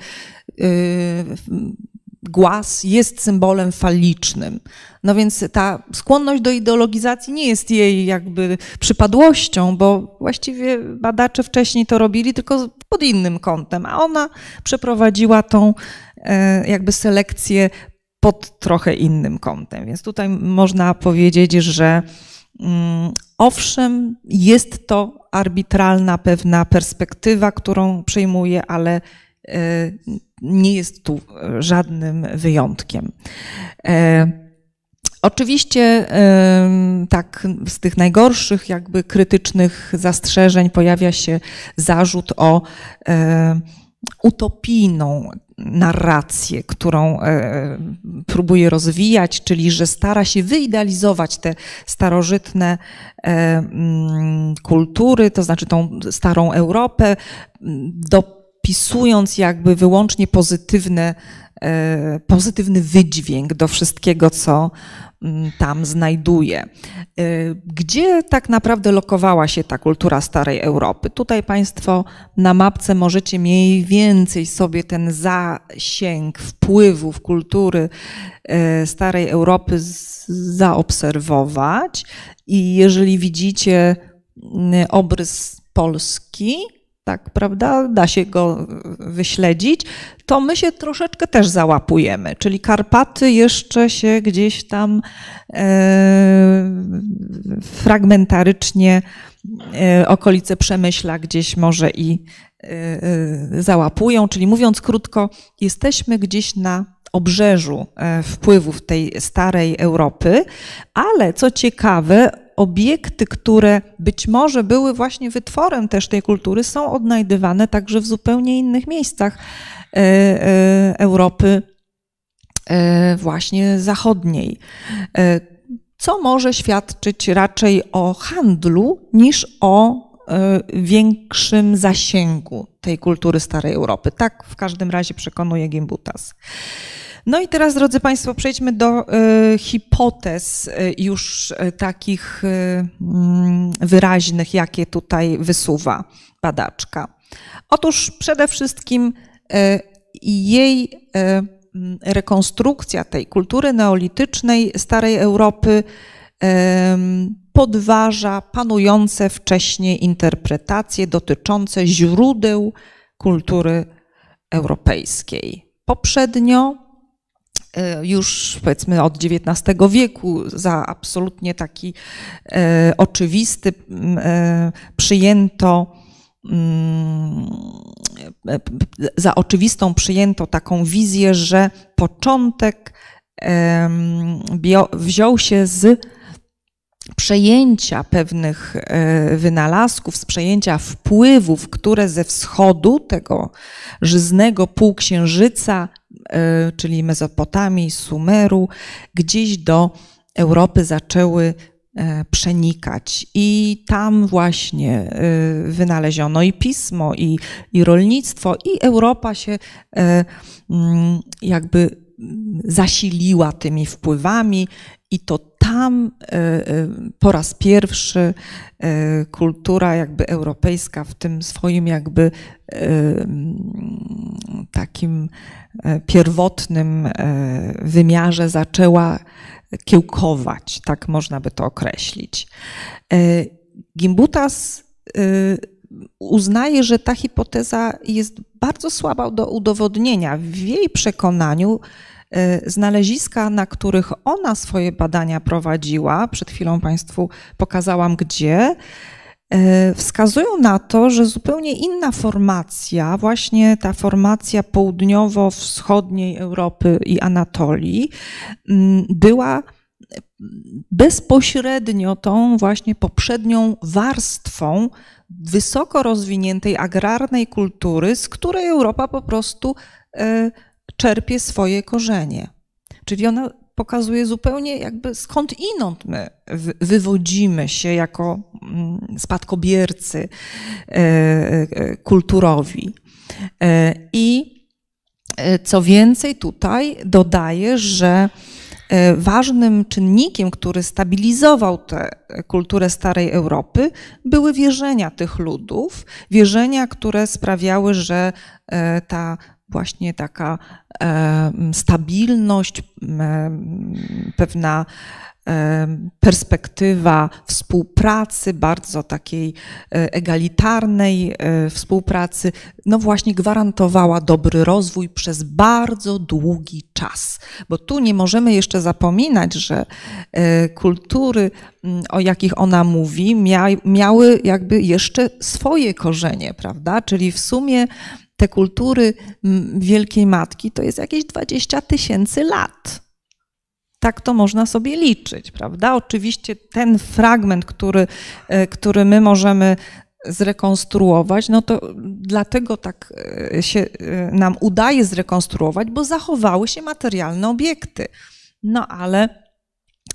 głaz jest symbolem falicznym. No więc ta skłonność do ideologizacji nie jest jej jakby przypadłością, bo właściwie badacze wcześniej to robili tylko pod innym kątem, a ona przeprowadziła tą e, jakby selekcję pod trochę innym kątem. Więc tutaj można powiedzieć, że mm, owszem, jest to arbitralna pewna perspektywa, którą przyjmuje, ale nie jest tu e, żadnym wyjątkiem. E, oczywiście tak z tych najgorszych jakby krytycznych zastrzeżeń pojawia się zarzut o utopijną narrację, którą próbuje rozwijać, czyli że stara się wyidealizować te starożytne mm, kultury, to znaczy tą starą Europę, do wpisując jakby wyłącznie pozytywne, e, pozytywny wydźwięk do wszystkiego, co mm, tam znajduje. Gdzie tak naprawdę lokowała się ta kultura starej Europy? Tutaj Państwo na mapce możecie mniej więcej sobie ten zasięg wpływów kultury e, starej Europy zaobserwować. I jeżeli widzicie mm, obrys Polski, tak, prawda, da się go wyśledzić, to my się troszeczkę też załapujemy, czyli Karpaty jeszcze się gdzieś tam e, fragmentarycznie e, okolice Przemyśla gdzieś może i e, e załapują, czyli mówiąc krótko, jesteśmy gdzieś na obrzeżu e, wpływów tej starej Europy, ale co ciekawe, obiekty, które być może były właśnie wytworem też tej kultury, są odnajdywane także w zupełnie innych miejscach e, e, Europy e, właśnie zachodniej. Co może świadczyć raczej o handlu niż o większym zasięgu tej kultury starej Europy. Tak w każdym razie przekonuje Gimbutas. No i teraz, drodzy Państwo, przejdźmy do y, hipotez y, już y, takich mm, wyraźnych, jakie tutaj wysuwa badaczka. Otóż przede wszystkim jej rekonstrukcja tej kultury neolitycznej starej Europy podważa panujące wcześniej interpretacje dotyczące źródeł kultury europejskiej. Poprzednio E, już powiedzmy od XIX wieku za absolutnie taki e, oczywisty e, przyjęto za oczywistą przyjęto taką wizję, że początek wziął się z przejęcia pewnych wynalazków, z przejęcia wpływów, które ze wschodu tego żyznego półksiężyca E, czyli Mezopotamii, Sumeru, gdzieś do Europy zaczęły e, przenikać. I tam właśnie e, wynaleziono i pismo, i, i rolnictwo, i Europa się mm, jakby zasiliła tymi wpływami, i to tam po raz pierwszy kultura jakby europejska w tym swoim jakby takim pierwotnym wymiarze zaczęła kiełkować, tak można by to określić. Gimbutas uznaje, że ta hipoteza jest bardzo słaba do udowodnienia. W jej przekonaniu e, znaleziska, na których ona swoje badania prowadziła, przed chwilą Państwu pokazałam gdzie, e, wskazują na to, że zupełnie inna formacja, właśnie ta formacja południowo-wschodniej Europy i Anatolii, była bezpośrednio tą właśnie poprzednią warstwą wysoko rozwiniętej agrarnej kultury, z której Europa po prostu e, czerpie swoje korzenie. Czyli ona pokazuje zupełnie jakby skąd inąd my wywodzimy się jako mm, spadkobiercy e, e, kulturowi. I co więcej, tutaj dodaję, że E, ważnym czynnikiem, który stabilizował tę kulturę starej Europy, były wierzenia tych ludów, wierzenia, które sprawiały, że e, ta właśnie taka e, stabilność, pewna perspektywa współpracy, bardzo takiej e, egalitarnej e, współpracy, no właśnie gwarantowała dobry rozwój przez bardzo długi czas. Bo tu nie możemy jeszcze zapominać, że e, kultury, o jakich ona mówi, miały jakby jeszcze swoje korzenie, prawda? Czyli w sumie te kultury Wielkiej Matki to jest jakieś 20 tysięcy lat tak to można sobie liczyć, prawda? Oczywiście ten fragment, który, e, który my możemy zrekonstruować, no to dlatego tak e, się e, nam udaje zrekonstruować, bo zachowały się materialne obiekty. No ale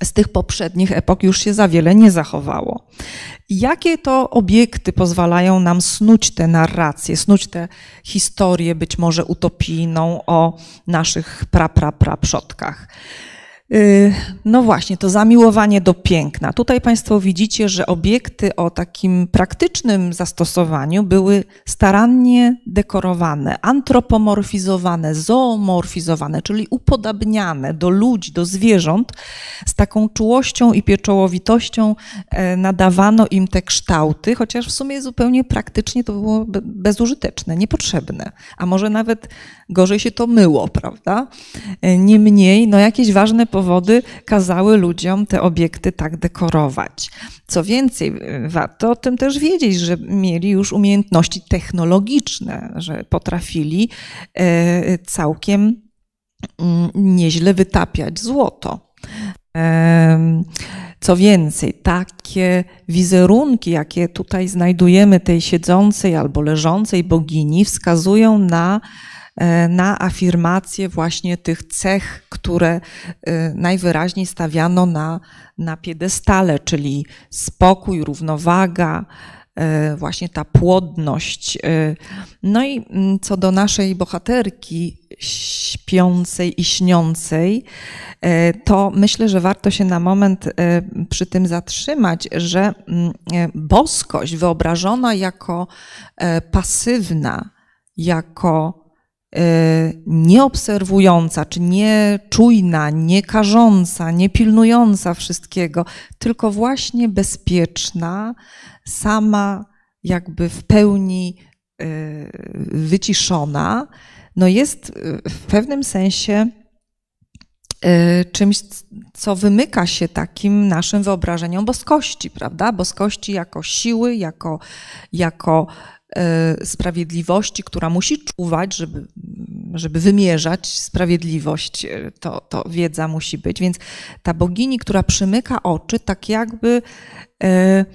z tych poprzednich epok już się za wiele nie zachowało. Jakie to obiekty pozwalają nam snuć te narracje, snuć tę historię, być może utopijną o naszych pra, pra, pra przodkach? Y, no właśnie, to zamiłowanie do piękna. Tutaj Państwo widzicie, że obiekty o takim praktycznym zastosowaniu były starannie dekorowane, antropomorfizowane, zoomorfizowane, czyli upodabniane do ludzi, do zwierząt. Z taką czułością i pieczołowitością e, nadawano im te kształty, chociaż w sumie zupełnie praktycznie to było bezużyteczne, niepotrzebne, a może nawet gorzej się to myło, prawda? E, niemniej, no jakieś ważne powody kazały ludziom te obiekty tak dekorować. Co więcej, warto o tym też wiedzieć, że mieli już umiejętności technologiczne, że potrafili e, całkiem mm, nieźle wytapiać złoto. Co więcej, takie wizerunki, jakie tutaj znajdujemy tej siedzącej albo leżącej bogini, wskazują na na afirmację właśnie tych cech, które e, najwyraźniej stawiano na, na piedestale, czyli spokój, równowaga, e, właśnie ta płodność. No i mm, co do naszej bohaterki śpiącej i śniącej, to myślę, że warto się na moment przy tym zatrzymać, że mm, boskość wyobrażona jako pasywna, jako E, nieobserwująca, czy nieczujna, nie karząca, nie pilnująca wszystkiego, tylko właśnie bezpieczna, sama jakby w pełni e, wyciszona, no jest e, w pewnym sensie czymś, co wymyka się takim naszym wyobrażeniom boskości, prawda? Boskości jako siły, jako, jako E, sprawiedliwości, która musi czuwać, żeby, żeby wymierzać sprawiedliwość, e, to, to wiedza musi być. Więc ta bogini, która przymyka oczy, tak jakby e,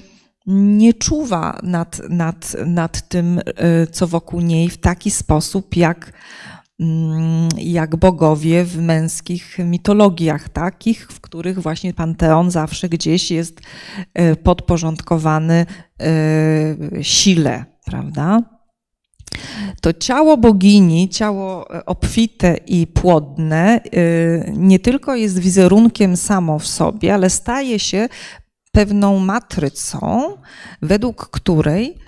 nie czuwa nad, nad, nad tym, co wokół niej w taki sposób, jak, mm, jak bogowie w męskich mitologiach, takich, w których właśnie panteon zawsze gdzieś jest podporządkowany sile prawda? To ciało bogini, ciało e, obfite i płodne, e, nie tylko jest wizerunkiem samo w sobie, ale staje się pewną matrycą, według której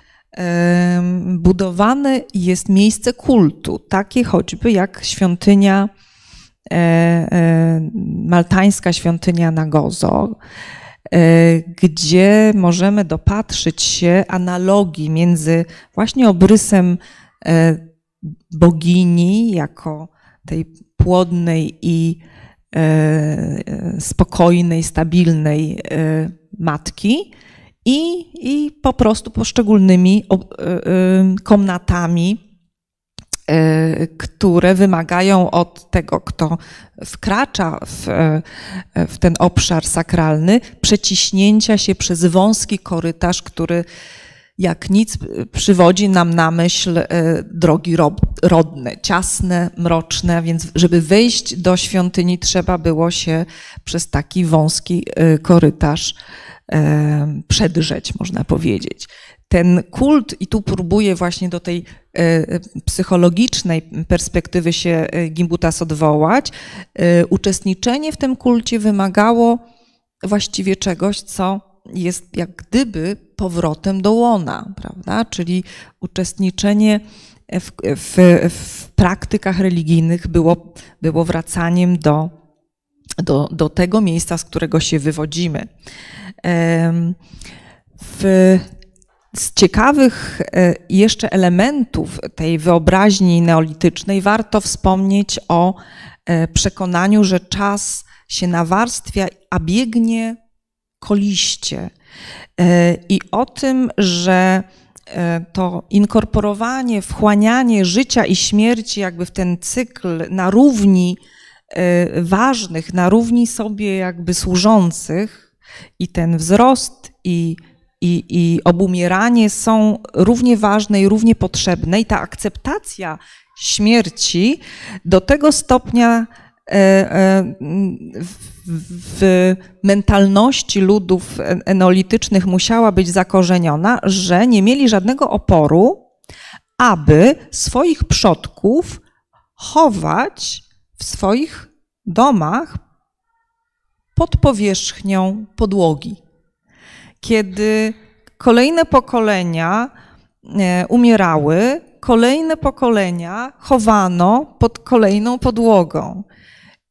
budowane jest miejsce kultu, takie choćby jak świątynia, e, e, maltańska świątynia na Gozo, e, gdzie możemy dopatrzyć się analogii między właśnie obrysem bogini jako tej płodnej i spokojnej, stabilnej matki, i, i po prostu poszczególnymi e, e, komnatami, e, które wymagają od tego, kto wkracza w, w ten obszar sakralny, przeciśnięcia się przez wąski korytarz, który jak nic przywodzi nam na myśl drogi rodne, ciasne, mroczne, więc żeby wejść do świątyni trzeba było się przez taki wąski korytarz przedrzeć, można powiedzieć. Ten kult, i tu próbuję właśnie do tej e, psychologicznej perspektywy się e, Gimbutas odwołać, e, uczestniczenie w tym kulcie wymagało właściwie czegoś, co jest jak gdyby powrotem do łona, prawda? Czyli uczestniczenie w, w, w praktykach religijnych było, było wracaniem do, do, do tego miejsca, z którego się wywodzimy. W, z ciekawych e, jeszcze elementów tej wyobraźni neolitycznej warto wspomnieć o e, przekonaniu, że czas się nawarstwia, a biegnie koliście. E, I o tym, że to inkorporowanie, wchłanianie życia i śmierci jakby w ten cykl na równi ważnych, na równi sobie jakby służących, i ten wzrost i, i, i obumieranie są równie ważne i równie potrzebne. I ta akceptacja śmierci do tego stopnia e, e, w mentalności ludów enolitycznych musiała być zakorzeniona, że nie mieli żadnego oporu, aby swoich przodków chować w swoich domach pod powierzchnią podłogi. Kiedy kolejne pokolenia e, umierały, kolejne pokolenia chowano pod kolejną podłogą.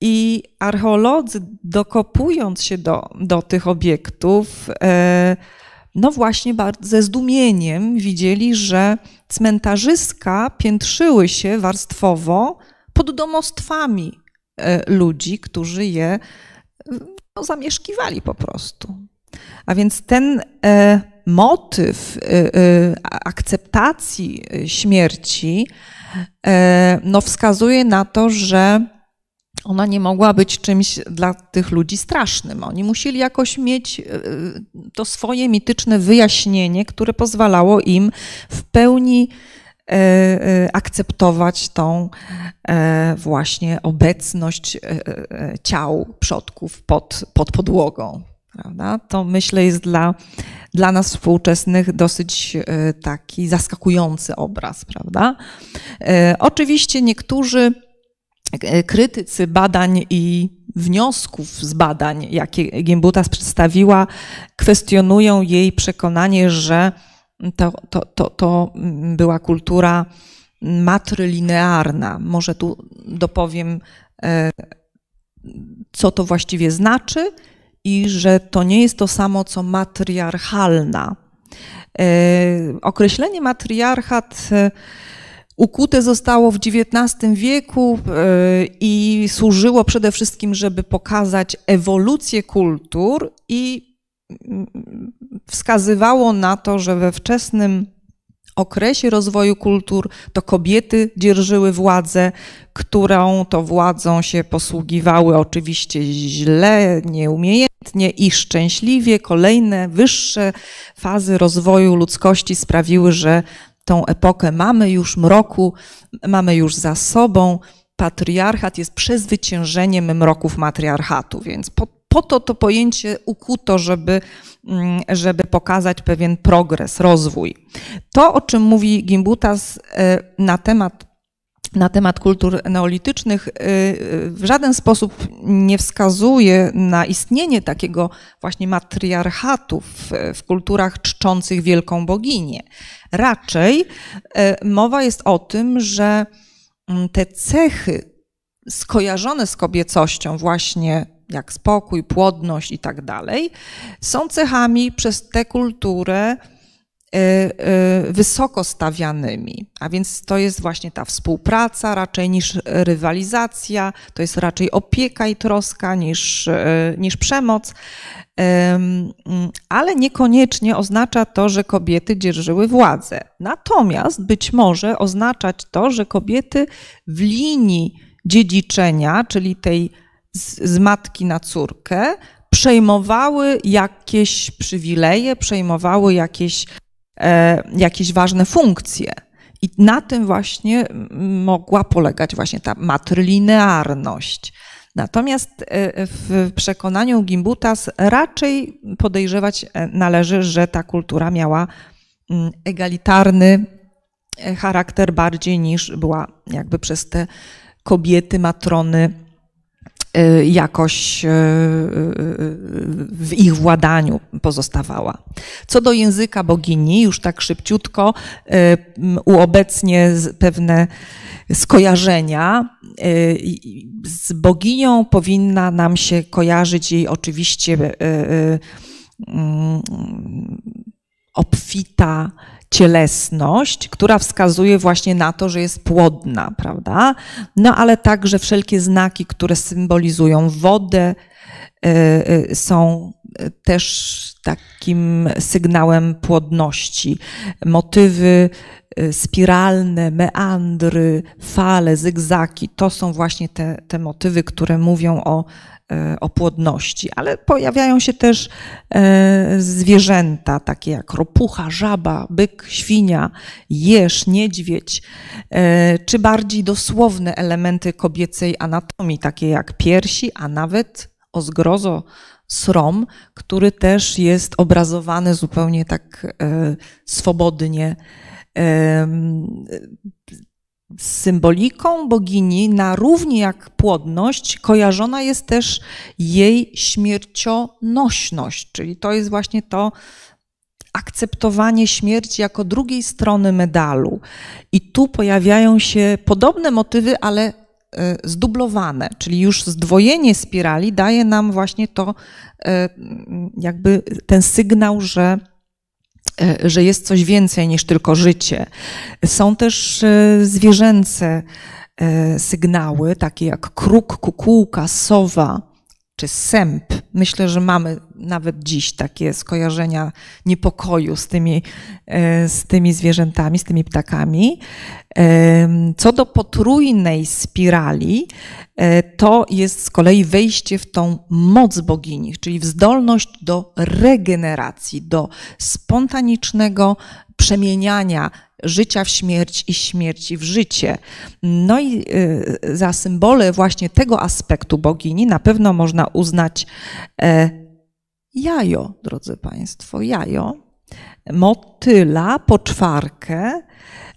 I archeolodzy, dokopując się do, do tych obiektów, e, no właśnie ze zdumieniem widzieli, że cmentarzyska piętrzyły się warstwowo pod domostwami e, ludzi, którzy je no, zamieszkiwali po prostu. A więc ten e, motyw e, e, akceptacji śmierci e, no, wskazuje na to, że ona nie mogła być czymś dla tych ludzi strasznym. Oni musieli jakoś mieć e, to swoje mityczne wyjaśnienie, które pozwalało im w pełni E, e, akceptować tą e, właśnie obecność ciał przodków pod, pod podłogą. Prawda? To myślę jest dla, dla nas współczesnych dosyć taki zaskakujący obraz. Prawda? Oczywiście niektórzy krytycy badań i wniosków z badań, jakie Gimbutas przedstawiła, kwestionują jej przekonanie, że to, to, to, to była kultura matrylinearna. Może tu dopowiem, e, co to właściwie znaczy i że to nie jest to samo, co matriarchalna. E, określenie matriarchat e, ukute zostało w XIX wieku i służyło przede wszystkim, żeby pokazać ewolucję kultur i wskazywało na to, że we wczesnym okresie rozwoju kultur to kobiety dzierżyły władzę, którą to władzą się posługiwały oczywiście źle, nieumiejętnie i szczęśliwie. Kolejne wyższe fazy rozwoju ludzkości sprawiły, że tą epokę mamy już mroku, mamy już za sobą. Patriarchat jest przezwyciężeniem mroków matriarchatu, więc po, po to to pojęcie ukuto, żeby, mm, żeby pokazać pewien progres, rozwój. To, o czym mówi Gimbutas e, na temat na temat kultur neolitycznych y, w żaden sposób nie wskazuje na istnienie takiego właśnie matriarchatu w, w kulturach czczących wielką boginię. Raczej y, mowa jest o tym, że mm, te cechy skojarzone z kobiecością, właśnie jak spokój, płodność i tak dalej, są cechami przez tę kulturę Y, y, wysoko stawianymi. A więc to jest właśnie ta współpraca raczej niż rywalizacja, to jest raczej opieka i troska niż, y, niż przemoc. Ale niekoniecznie oznacza to, że kobiety dzierżyły władzę. Natomiast być może oznaczać to, że kobiety w linii dziedziczenia, czyli tej z, z matki na córkę, przejmowały jakieś przywileje, przejmowały jakieś E, jakieś ważne funkcje. I na tym właśnie mogła polegać właśnie ta matrylinearność. Natomiast e, w przekonaniu Gimbutas raczej podejrzewać e, należy, że ta kultura miała egalitarny charakter bardziej niż była jakby przez te kobiety, matrony jakoś y, y, w ich władaniu pozostawała. Co do języka bogini, już tak szybciutko uobecnie pewne skojarzenia. Z boginią powinna nam się kojarzyć jej oczywiście mm, obfita cielesność, która wskazuje właśnie na to, że jest płodna, prawda? No ale także wszelkie znaki, które symbolizują wodę, e, e, są też takim sygnałem płodności. Motywy e, spiralne, meandry, fale, zygzaki to są właśnie te, te motywy, które mówią o E, o płodności, ale pojawiają się też e, zwierzęta, takie jak ropucha, żaba, byk, świnia, jeż, niedźwiedź, czy bardziej dosłowne elementy kobiecej anatomii, takie jak piersi, a nawet o zgrozo srom, który też jest obrazowany zupełnie tak swobodnie z symboliką bogini na równi jak płodność kojarzona jest też jej śmiercionośność, czyli to jest właśnie to akceptowanie śmierci jako drugiej strony medalu. I tu pojawiają się podobne motywy, ale e, zdublowane, czyli już zdwojenie spirali daje nam właśnie to, e, jakby ten sygnał, że E, że jest coś więcej niż tylko życie. Są też zwierzęce sygnały, takie jak kruk, kukułka, sowa czy sęp. Myślę, że mamy nawet dziś takie skojarzenia niepokoju z tymi, z tymi zwierzętami, z tymi ptakami. Co do potrójnej spirali, E, to jest z kolei wejście w tą moc bogini, czyli w zdolność do regeneracji, do spontanicznego przemieniania życia w śmierć i śmierci w życie. No i e, za symbole właśnie tego aspektu bogini na pewno można uznać e, jajo, drodzy Państwo, jajo, motyla, poczwarkę,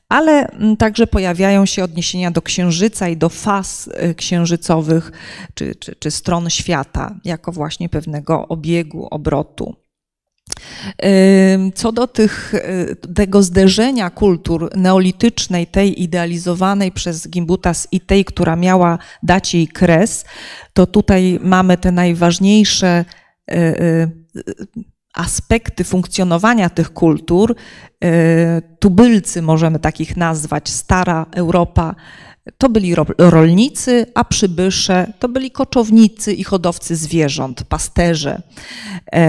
ale mm, także pojawiają się odniesienia do księżyca i do faz y, księżycowych czy, czy, czy stron świata, jako właśnie pewnego obiegu, obrotu. Co do tych, y, tego zderzenia kultur neolitycznej, tej idealizowanej przez Gimbutas i tej, która miała dać jej kres, to tutaj mamy te najważniejsze y, aspekty funkcjonowania tych kultur, tubylcy możemy takich nazwać, stara Europa, to byli rolnicy, a przybysze to byli koczownicy i hodowcy zwierząt, pasterze. E,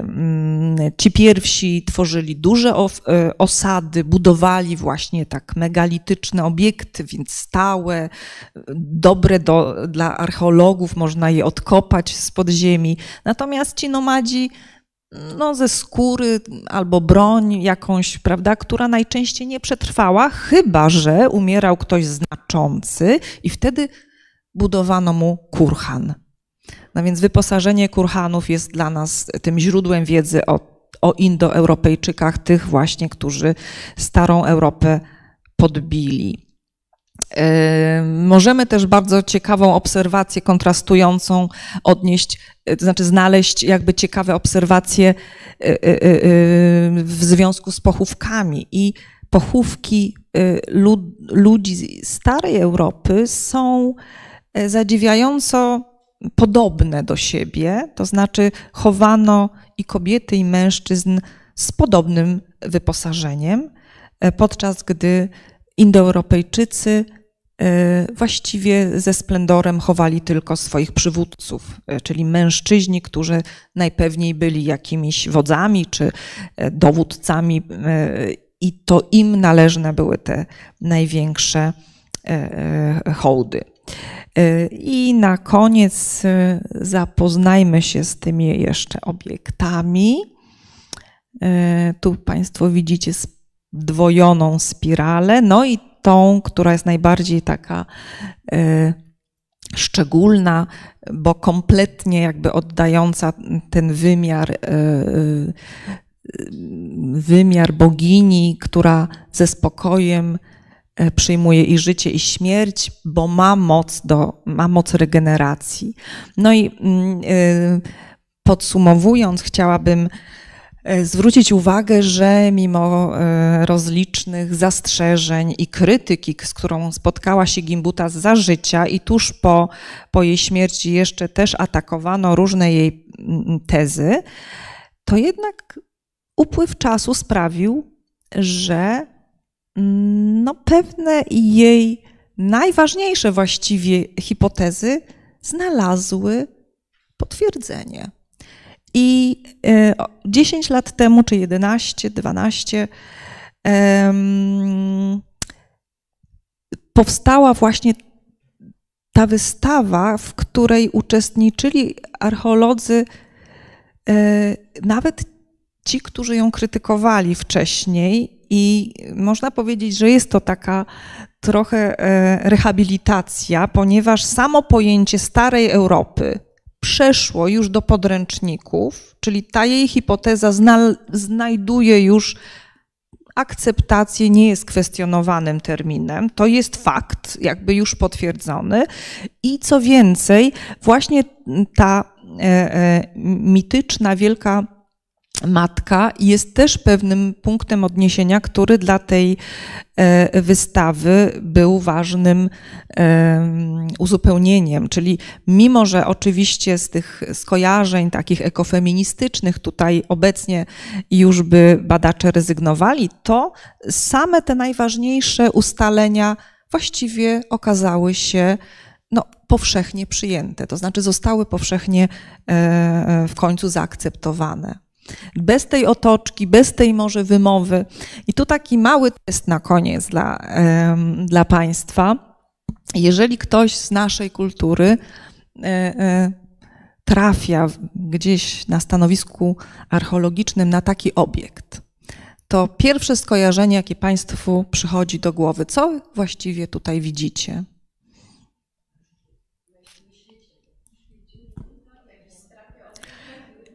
mm, ci pierwsi tworzyli duże e, osady, budowali właśnie tak megalityczne obiekty, więc stałe, dobre do, dla archeologów, można je odkopać z podziemi. Natomiast ci nomadzi no, ze skóry albo broń jakąś, prawda, która najczęściej nie przetrwała, chyba że umierał ktoś znaczący i wtedy budowano mu kurhan. No więc wyposażenie kurhanów jest dla nas tym źródłem wiedzy o, o Indoeuropejczykach, tych właśnie, którzy starą Europę podbili. Możemy też bardzo ciekawą obserwację kontrastującą odnieść, to znaczy znaleźć jakby ciekawe obserwacje w związku z pochówkami. I pochówki ludzi starej Europy są zadziwiająco podobne do siebie, to znaczy chowano i kobiety, i mężczyzn z podobnym wyposażeniem, podczas gdy Indoeuropejczycy właściwie ze splendorem chowali tylko swoich przywódców, e, czyli mężczyźni, którzy najpewniej byli jakimiś wodzami czy e, dowódcami, i to im należne były te największe hołdy. I na koniec zapoznajmy się z tymi jeszcze obiektami. Tu Państwo widzicie dwojoną spiralę, no i tą, która jest najbardziej taka y, szczególna, bo kompletnie jakby oddająca ten wymiar, y, y, wymiar bogini, która ze spokojem przyjmuje i życie, i śmierć, bo ma moc, do, ma moc regeneracji. No i mm, podsumowując, chciałabym zwrócić uwagę, że mimo e, rozlicznych zastrzeżeń i krytyki, z którą spotkała się Gimbuta za życia i tuż po, po jej śmierci jeszcze też atakowano różne jej mm, tezy, to jednak upływ czasu sprawił, że mm, no, pewne jej najważniejsze właściwie hipotezy znalazły potwierdzenie. I 10 e, lat temu, czy 11, 12, powstała właśnie ta wystawa, w której uczestniczyli archeolodzy, e, nawet ci, którzy ją krytykowali wcześniej, i można powiedzieć, że jest to taka trochę e, rehabilitacja, ponieważ samo pojęcie starej Europy, przeszło już do podręczników, czyli ta jej hipoteza zna, znajduje już akceptację, nie jest kwestionowanym terminem. To jest fakt, jakby już potwierdzony. I co więcej, właśnie ta e, e, mityczna, wielka matka jest też pewnym punktem odniesienia, który dla tej e, wystawy był ważnym uzupełnieniem. Czyli mimo, że oczywiście z tych skojarzeń takich ekofeministycznych tutaj obecnie już by badacze rezygnowali, to same te najważniejsze ustalenia właściwie okazały się no, powszechnie przyjęte, to znaczy zostały powszechnie e, e, w końcu zaakceptowane. Bez tej otoczki, bez tej może wymowy. I tu taki mały test na koniec dla, dla Państwa. Jeżeli ktoś z naszej kultury e, e, trafia gdzieś na stanowisku archeologicznym na taki obiekt, to pierwsze skojarzenie, jakie Państwu przychodzi do głowy, co właściwie tutaj widzicie?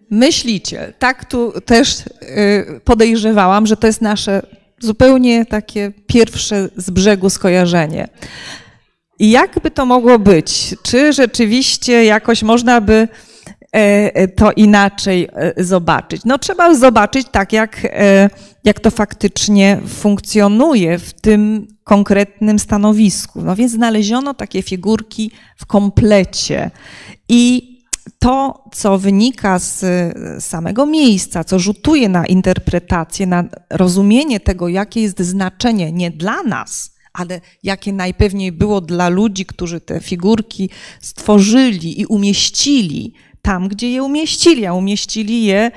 Myśliciel. Tak tu też y, podejrzewałam, że to jest nasze zupełnie takie pierwsze z brzegu skojarzenie. I jakby to mogło być? Czy rzeczywiście jakoś można by e, e, to inaczej e, zobaczyć? No trzeba zobaczyć tak, jak, jak to faktycznie funkcjonuje w tym konkretnym stanowisku. No więc znaleziono takie figurki w komplecie i to, co wynika z samego miejsca, co rzutuje na interpretację, na rozumienie tego, jakie jest znaczenie nie dla nas, ale jakie najpewniej było dla ludzi, którzy te figurki stworzyli i umieścili tam, gdzie je umieścili, a umieścili je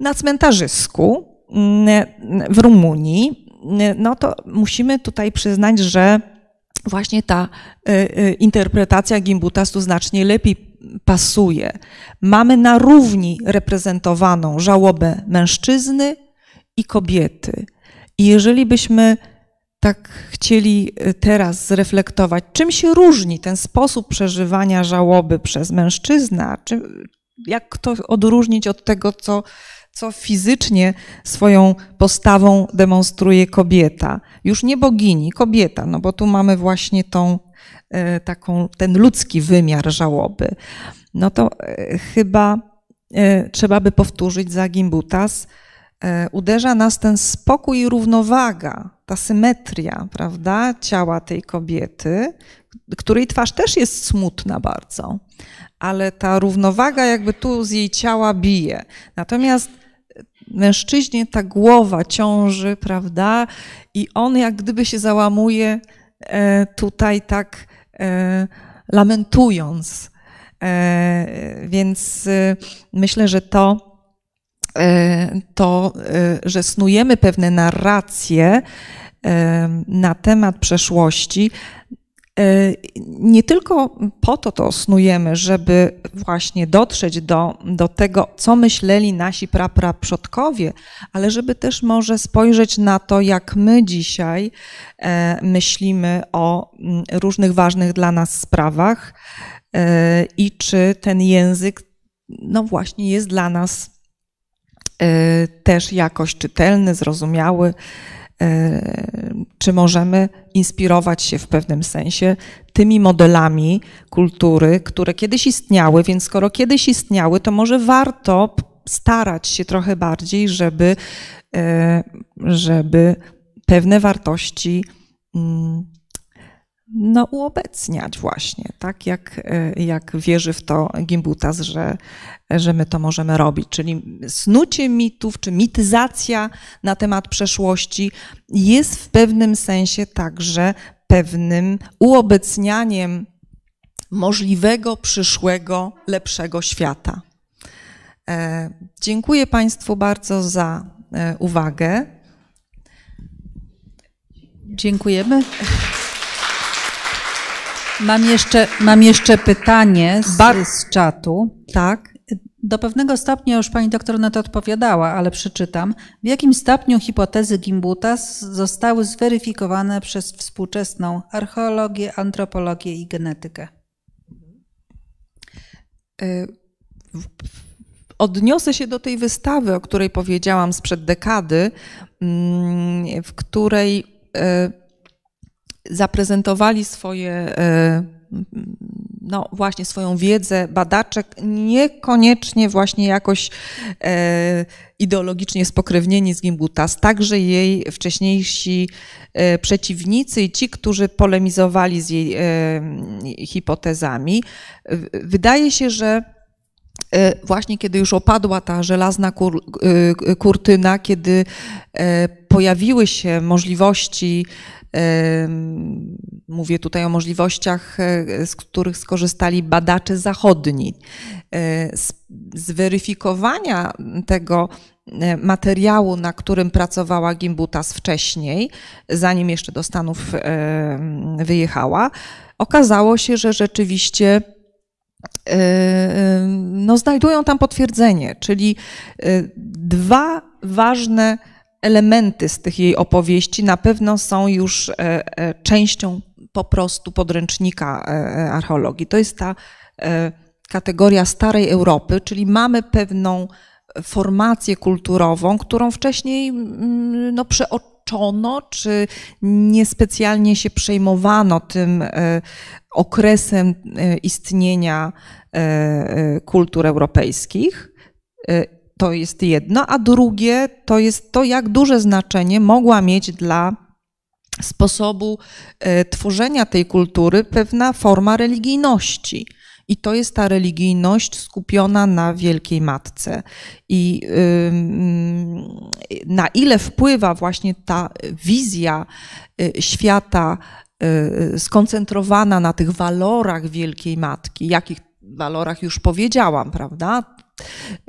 na cmentarzysku mm, w Rumunii, no to musimy tutaj przyznać, że właśnie ta y, y, interpretacja Gimbutastu znacznie lepiej pasuje. Mamy na równi reprezentowaną żałobę mężczyzny i kobiety. I jeżeli byśmy tak chcieli y, teraz zreflektować, czym się różni ten sposób przeżywania żałoby przez mężczyznę, czy jak to odróżnić od tego, co, co fizycznie swoją postawą demonstruje kobieta. Już nie bogini, kobieta, no bo tu mamy właśnie tą taką, ten ludzki wymiar żałoby. No to e, chyba e, trzeba by powtórzyć za Gimbutas, uderza nas ten spokój i równowaga, ta symetria, prawda, ciała tej kobiety, której twarz też jest smutna bardzo, ale ta równowaga jakby tu z jej ciała bije. Natomiast mężczyźnie ta głowa ciąży, prawda? I on jak gdyby się załamuje e, tutaj tak e, lamentując. E, więc myślę, że to, to, że snujemy pewne narracje na temat przeszłości, E, nie tylko po to to snujemy, żeby właśnie dotrzeć do, do tego, co myśleli nasi prapraprzodkowie, ale żeby też może spojrzeć na to, jak my dzisiaj e, myślimy o mm, różnych ważnych dla nas sprawach e, i czy ten język, no właśnie, jest dla nas też jakoś czytelny, zrozumiały. E, czy możemy inspirować się w pewnym sensie tymi modelami kultury, które kiedyś istniały, więc skoro kiedyś istniały, to może warto starać się trochę bardziej, żeby, e, żeby pewne wartości mm, no, uobecniać właśnie, tak jak, e, jak wierzy w to Gimbutas, że, że my to możemy robić. Czyli snucie mitów, czy mityzacja na temat przeszłości jest w pewnym sensie także pewnym uobecnianiem możliwego, przyszłego, lepszego świata. E, dziękuję Państwu bardzo za e, uwagę. Dziękujemy. Mam jeszcze, mam jeszcze pytanie z, Bar z czatu. Tak. Do pewnego stopnia już pani doktor na to odpowiadała, ale przeczytam. W jakim stopniu hipotezy Gimbutas zostały zweryfikowane przez współczesną archeologię, antropologię i genetykę? Y, odniosę się do tej wystawy, o której powiedziałam sprzed dekady, mm, w której y, zaprezentowali swoje, e, no właśnie swoją wiedzę badaczek, niekoniecznie właśnie jakoś e, ideologicznie spokrewnieni z Gimbutas, także jej wcześniejsi e, przeciwnicy i ci, którzy polemizowali z jej hipotezami. Wydaje się, że właśnie kiedy już opadła ta żelazna kur, kurtyna, kiedy pojawiły się możliwości Mówię tutaj o możliwościach, e, z których skorzystali badacze zachodni. E, zweryfikowania tego e, materiału, na którym pracowała Gimbutas wcześniej, zanim jeszcze do Stanów wyjechała, okazało się, że rzeczywiście no, znajdują tam potwierdzenie, czyli dwa ważne elementy z tych jej opowieści na pewno są już e, e, częścią po prostu podręcznika e, archeologii. To jest ta kategoria starej Europy, czyli mamy pewną formację kulturową, którą wcześniej mm, no, przeoczono, czy niespecjalnie się przejmowano tym okresem istnienia kultur europejskich to jest jedno, a drugie to jest to, jak duże znaczenie mogła mieć dla sposobu e, tworzenia tej kultury pewna forma religijności. I to jest ta religijność skupiona na Wielkiej Matce. I na ile wpływa właśnie ta wizja e, świata e, skoncentrowana na tych walorach Wielkiej Matki, jakich walorach już powiedziałam, prawda?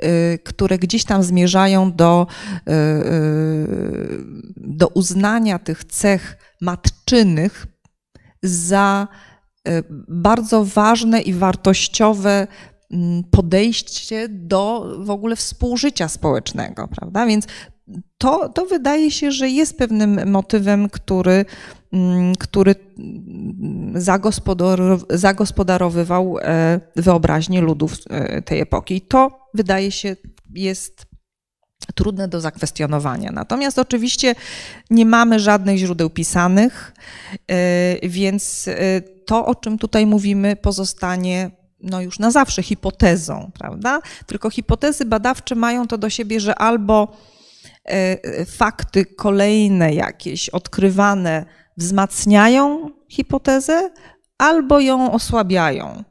Y, które gdzieś tam zmierzają do, y, y, do uznania tych cech matczynych za bardzo ważne i wartościowe mm, podejście do w ogóle współżycia społecznego, prawda? Więc to, to wydaje się, że jest pewnym motywem, który, mm, który zagospodarowywał e, wyobraźnię ludów e, tej epoki. I to wydaje się jest trudne do zakwestionowania. Natomiast oczywiście nie mamy żadnych źródeł pisanych, więc to, o czym tutaj mówimy, pozostanie no już na zawsze hipotezą, prawda? Tylko hipotezy badawcze mają to do siebie, że albo e, fakty kolejne jakieś odkrywane wzmacniają hipotezę, albo ją osłabiają.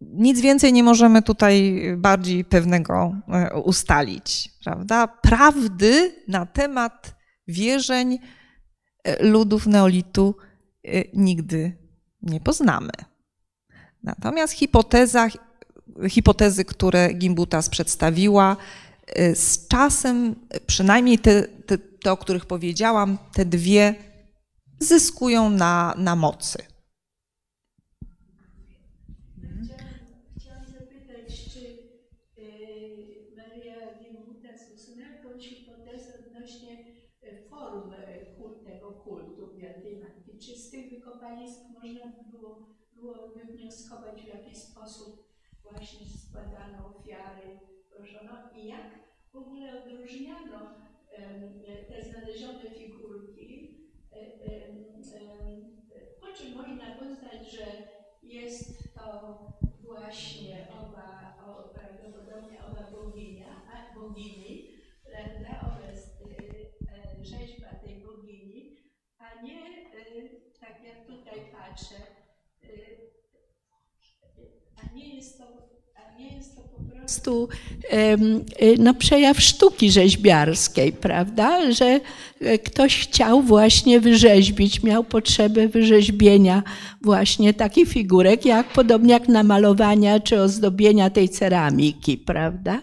E, nic więcej nie możemy tutaj bardziej pewnego e, ustalić, prawda? Prawdy na temat wierzeń ludów neolitu nigdy nie poznamy. Natomiast hipoteza, hipotezy, które Gimbutas przedstawiła, z czasem, przynajmniej te, te, te o których powiedziałam, te dwie zyskują na, na mocy. Chciałam zapytać, czy y, Maria Gimbutas usunęła jakąś hipotezę odnośnie y, form tego kultu Wielkiej Matki? Czy z tych wykopalisk można było było wywnioskować, w jaki sposób właśnie składano ofiary, proszono i jak w ogóle odróżniano te znalezione figurki, po czym można poznać, że jest to właśnie oba, o, prawdopodobnie oba boginia, a bogini, prawda, obraz, e, rzeźba tej bogini, a nie tak jak tutaj patrzę, a nie jest to, nie jest to po prostu no, przejaw sztuki rzeźbiarskiej, prawda? Że e, ktoś chciał właśnie wyrzeźbić, miał potrzebę wyrzeźbienia właśnie takich figurek, jak podobnie jak namalowania czy ozdobienia tej ceramiki, prawda?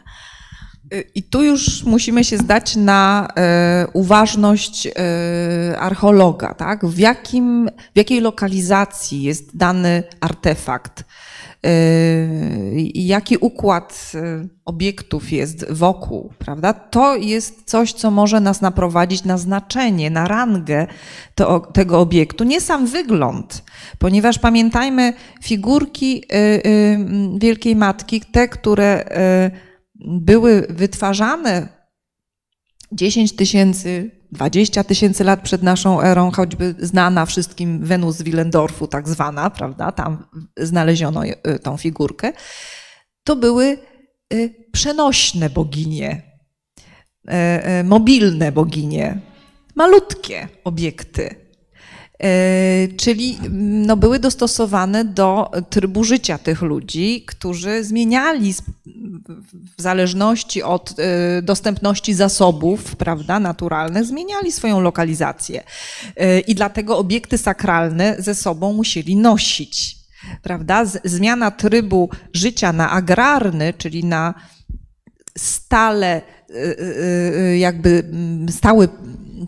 I tu już musimy się zdać na e, uważność e, archeologa, tak? W, jakim, w jakiej lokalizacji jest dany artefakt, e, jaki układ obiektów jest wokół, prawda? To jest coś, co może nas naprowadzić na znaczenie, na rangę to, tego obiektu, nie sam wygląd, ponieważ pamiętajmy, figurki Wielkiej Matki, te, które były wytwarzane 10 tysięcy, 20 tysięcy lat przed naszą erą, choćby znana wszystkim Wenus z Willendorfu, tak zwana, prawda, tam znaleziono y, tą figurkę, to były y, przenośne boginie, y, mobilne boginie, malutkie obiekty. E, czyli no, były dostosowane do trybu życia tych ludzi, którzy zmieniali w zależności od e, dostępności zasobów prawda, naturalnych, zmieniali swoją lokalizację. E, I dlatego obiekty sakralne ze sobą musieli nosić. Prawda? Zmiana trybu życia na agrarny, czyli na stale, jakby stały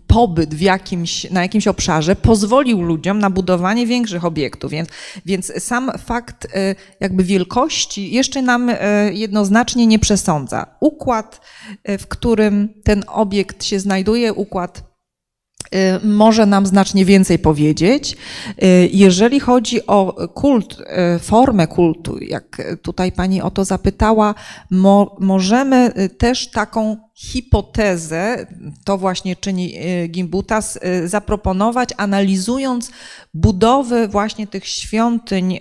pobyt w jakimś, na jakimś obszarze pozwolił ludziom na budowanie większych obiektów, więc, więc sam fakt e, jakby wielkości jeszcze nam e, jednoznacznie nie przesądza. Układ, e, w którym ten obiekt się znajduje, układ Y, może nam znacznie więcej powiedzieć. Y, jeżeli chodzi o kult, y, formę kultu, jak tutaj pani o to zapytała, mo, możemy też taką hipotezę, to właśnie czyni Gimbutas, zaproponować, analizując budowę właśnie tych świątyń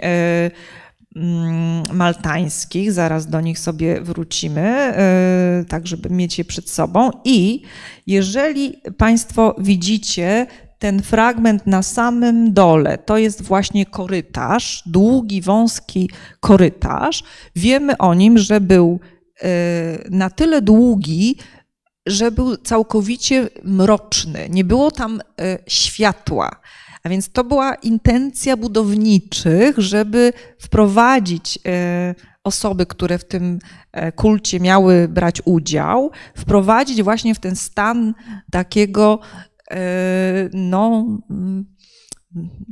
maltańskich, zaraz do nich sobie wrócimy, e, tak żeby mieć je przed sobą. I jeżeli Państwo widzicie ten fragment na samym dole, to jest właśnie korytarz, długi, wąski korytarz. Wiemy o nim, że był e, na tyle długi, że był całkowicie mroczny, nie było tam e, światła. A więc to była intencja budowniczych, żeby wprowadzić e, osoby, które w tym e, kulcie miały brać udział, wprowadzić właśnie w ten stan takiego e, no,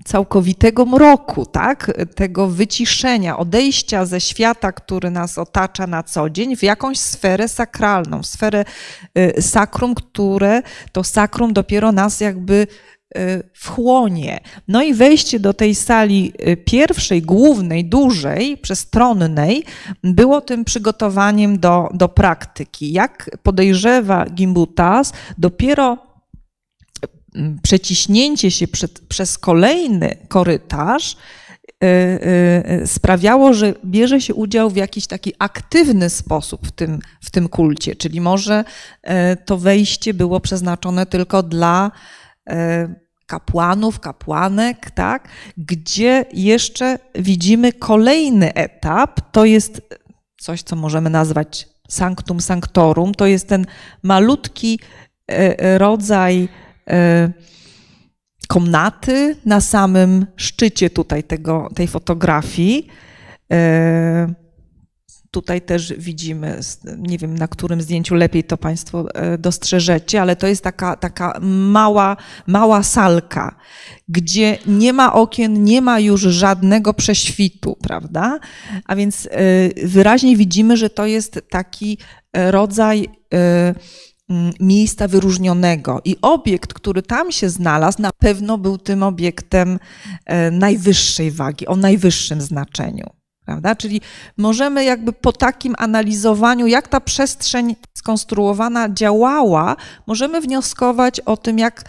całkowitego mroku, tak? tego wyciszenia, odejścia ze świata, który nas otacza na co dzień, w jakąś sferę sakralną, sferę sakrum, które to sakrum dopiero nas jakby wchłonie. No i wejście do tej sali pierwszej, głównej, dużej, przestronnej, było tym przygotowaniem do, do praktyki. Jak podejrzewa Gimbutas, dopiero przeciśnięcie się przed, przez kolejny korytarz Y, y, y, sprawiało, że bierze się udział w jakiś taki aktywny sposób w tym, w tym kulcie, czyli może to wejście było przeznaczone tylko dla kapłanów, kapłanek, tak? gdzie jeszcze widzimy kolejny etap, to jest coś, co możemy nazwać sanctum sanctorum, to jest ten malutki rodzaj komnaty na samym szczycie tutaj tego, tej fotografii. E, tutaj też widzimy, nie wiem na którym zdjęciu lepiej to Państwo e, dostrzeżecie, ale to jest taka, taka mała, mała salka, gdzie nie ma okien, nie ma już żadnego prześwitu, prawda? A więc e, wyraźnie widzimy, że to jest taki rodzaj Mm, miejsca wyróżnionego. I obiekt, który tam się znalazł, na pewno był tym obiektem e, najwyższej wagi, o najwyższym znaczeniu. Prawda? Czyli możemy jakby po takim analizowaniu, jak ta przestrzeń skonstruowana działała, możemy wnioskować o tym, jak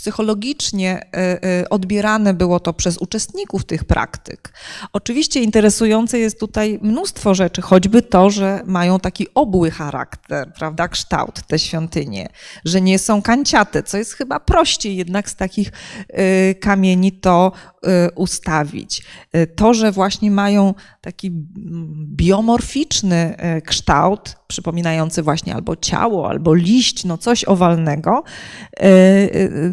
psychologicznie e, e, odbierane było to przez uczestników tych praktyk. Oczywiście interesujące jest tutaj mnóstwo rzeczy, choćby to, że mają taki obły charakter, prawda, kształt te świątynie, że nie są kanciate, co jest chyba prościej jednak z takich kamieni to ustawić. To, że właśnie mają taki biomorficzny kształt, przypominający właśnie albo ciało, albo liść, no coś owalnego,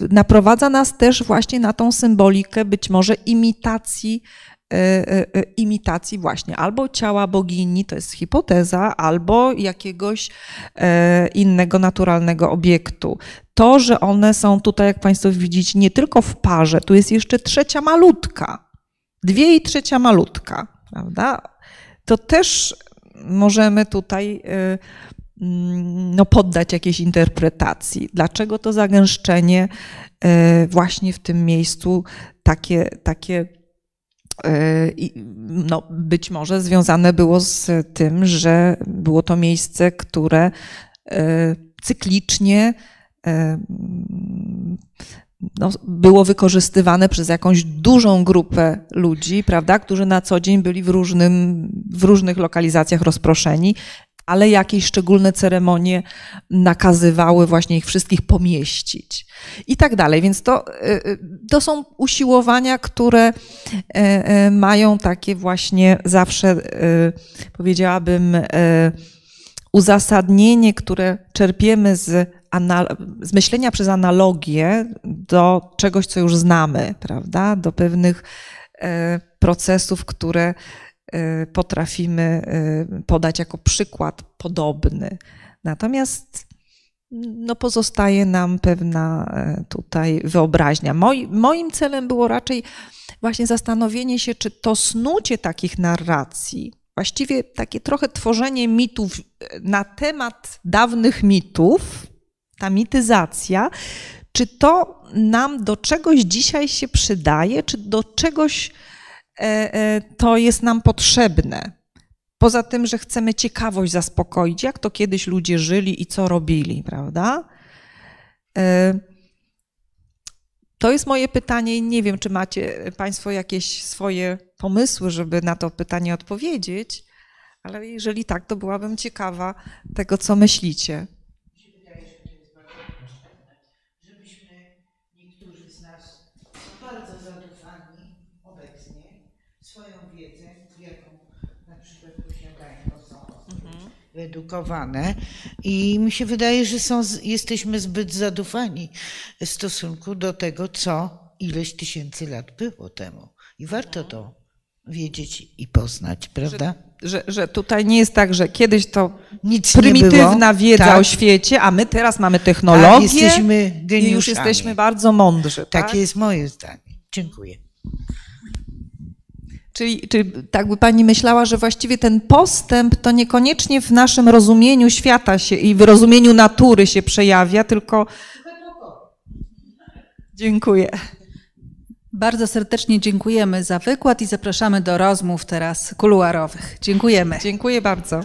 naprowadza nas też właśnie na tą symbolikę być może imitacji imitacji właśnie albo ciała bogini, to jest hipoteza, albo jakiegoś innego naturalnego obiektu. To, że one są tutaj, jak Państwo widzicie, nie tylko w parze, tu jest jeszcze trzecia malutka, dwie i trzecia malutka, prawda? To też możemy tutaj Mm, no, poddać jakiejś interpretacji. Dlaczego to zagęszczenie e, właśnie w tym miejscu takie, takie e, no, być może związane było z tym, że było to miejsce, które e, cyklicznie no, było wykorzystywane przez jakąś dużą grupę ludzi, prawda, którzy na co dzień byli w, różnym, w różnych lokalizacjach rozproszeni ale jakieś szczególne ceremonie nakazywały właśnie ich wszystkich pomieścić i tak dalej. Więc to, y, y, to są usiłowania, które y, mają takie właśnie zawsze, powiedziałabym, uzasadnienie, które czerpiemy z, z myślenia przez analogię do czegoś, co już znamy, prawda? Do pewnych procesów, które potrafimy y, podać jako przykład podobny. Natomiast no, pozostaje nam pewna y, tutaj wyobraźnia. Moi, moim celem było raczej właśnie zastanowienie się, czy to snucie takich narracji, właściwie takie trochę tworzenie mitów na temat dawnych mitów, ta mityzacja, czy to nam do czegoś dzisiaj się przydaje, czy do czegoś E, e, to jest nam potrzebne. Poza tym, że chcemy ciekawość zaspokoić, jak to kiedyś ludzie żyli i co robili, prawda? E, to jest moje pytanie i nie wiem, czy macie Państwo jakieś swoje pomysły, żeby na to pytanie odpowiedzieć, ale jeżeli tak, to byłabym ciekawa tego, co myślicie. Wyedukowane i mi się wydaje, że są, jesteśmy zbyt zadufani w stosunku do tego, co ileś tysięcy lat było temu. I warto to wiedzieć i poznać, prawda? Że, że, że tutaj nie jest tak, że kiedyś to Nic prymitywna wiedza tak. o świecie, a my teraz mamy technologię tak, jesteśmy i już jesteśmy bardzo mądrzy. Takie tak? jest moje zdanie. Dziękuję. Czyli, czyli tak by pani myślała, że właściwie ten postęp to niekoniecznie w naszym rozumieniu świata się i w rozumieniu natury się przejawia, tylko. Dziękuję. Bardzo serdecznie dziękujemy za wykład i zapraszamy do rozmów teraz kuluarowych. Dziękujemy. Dziękuję bardzo.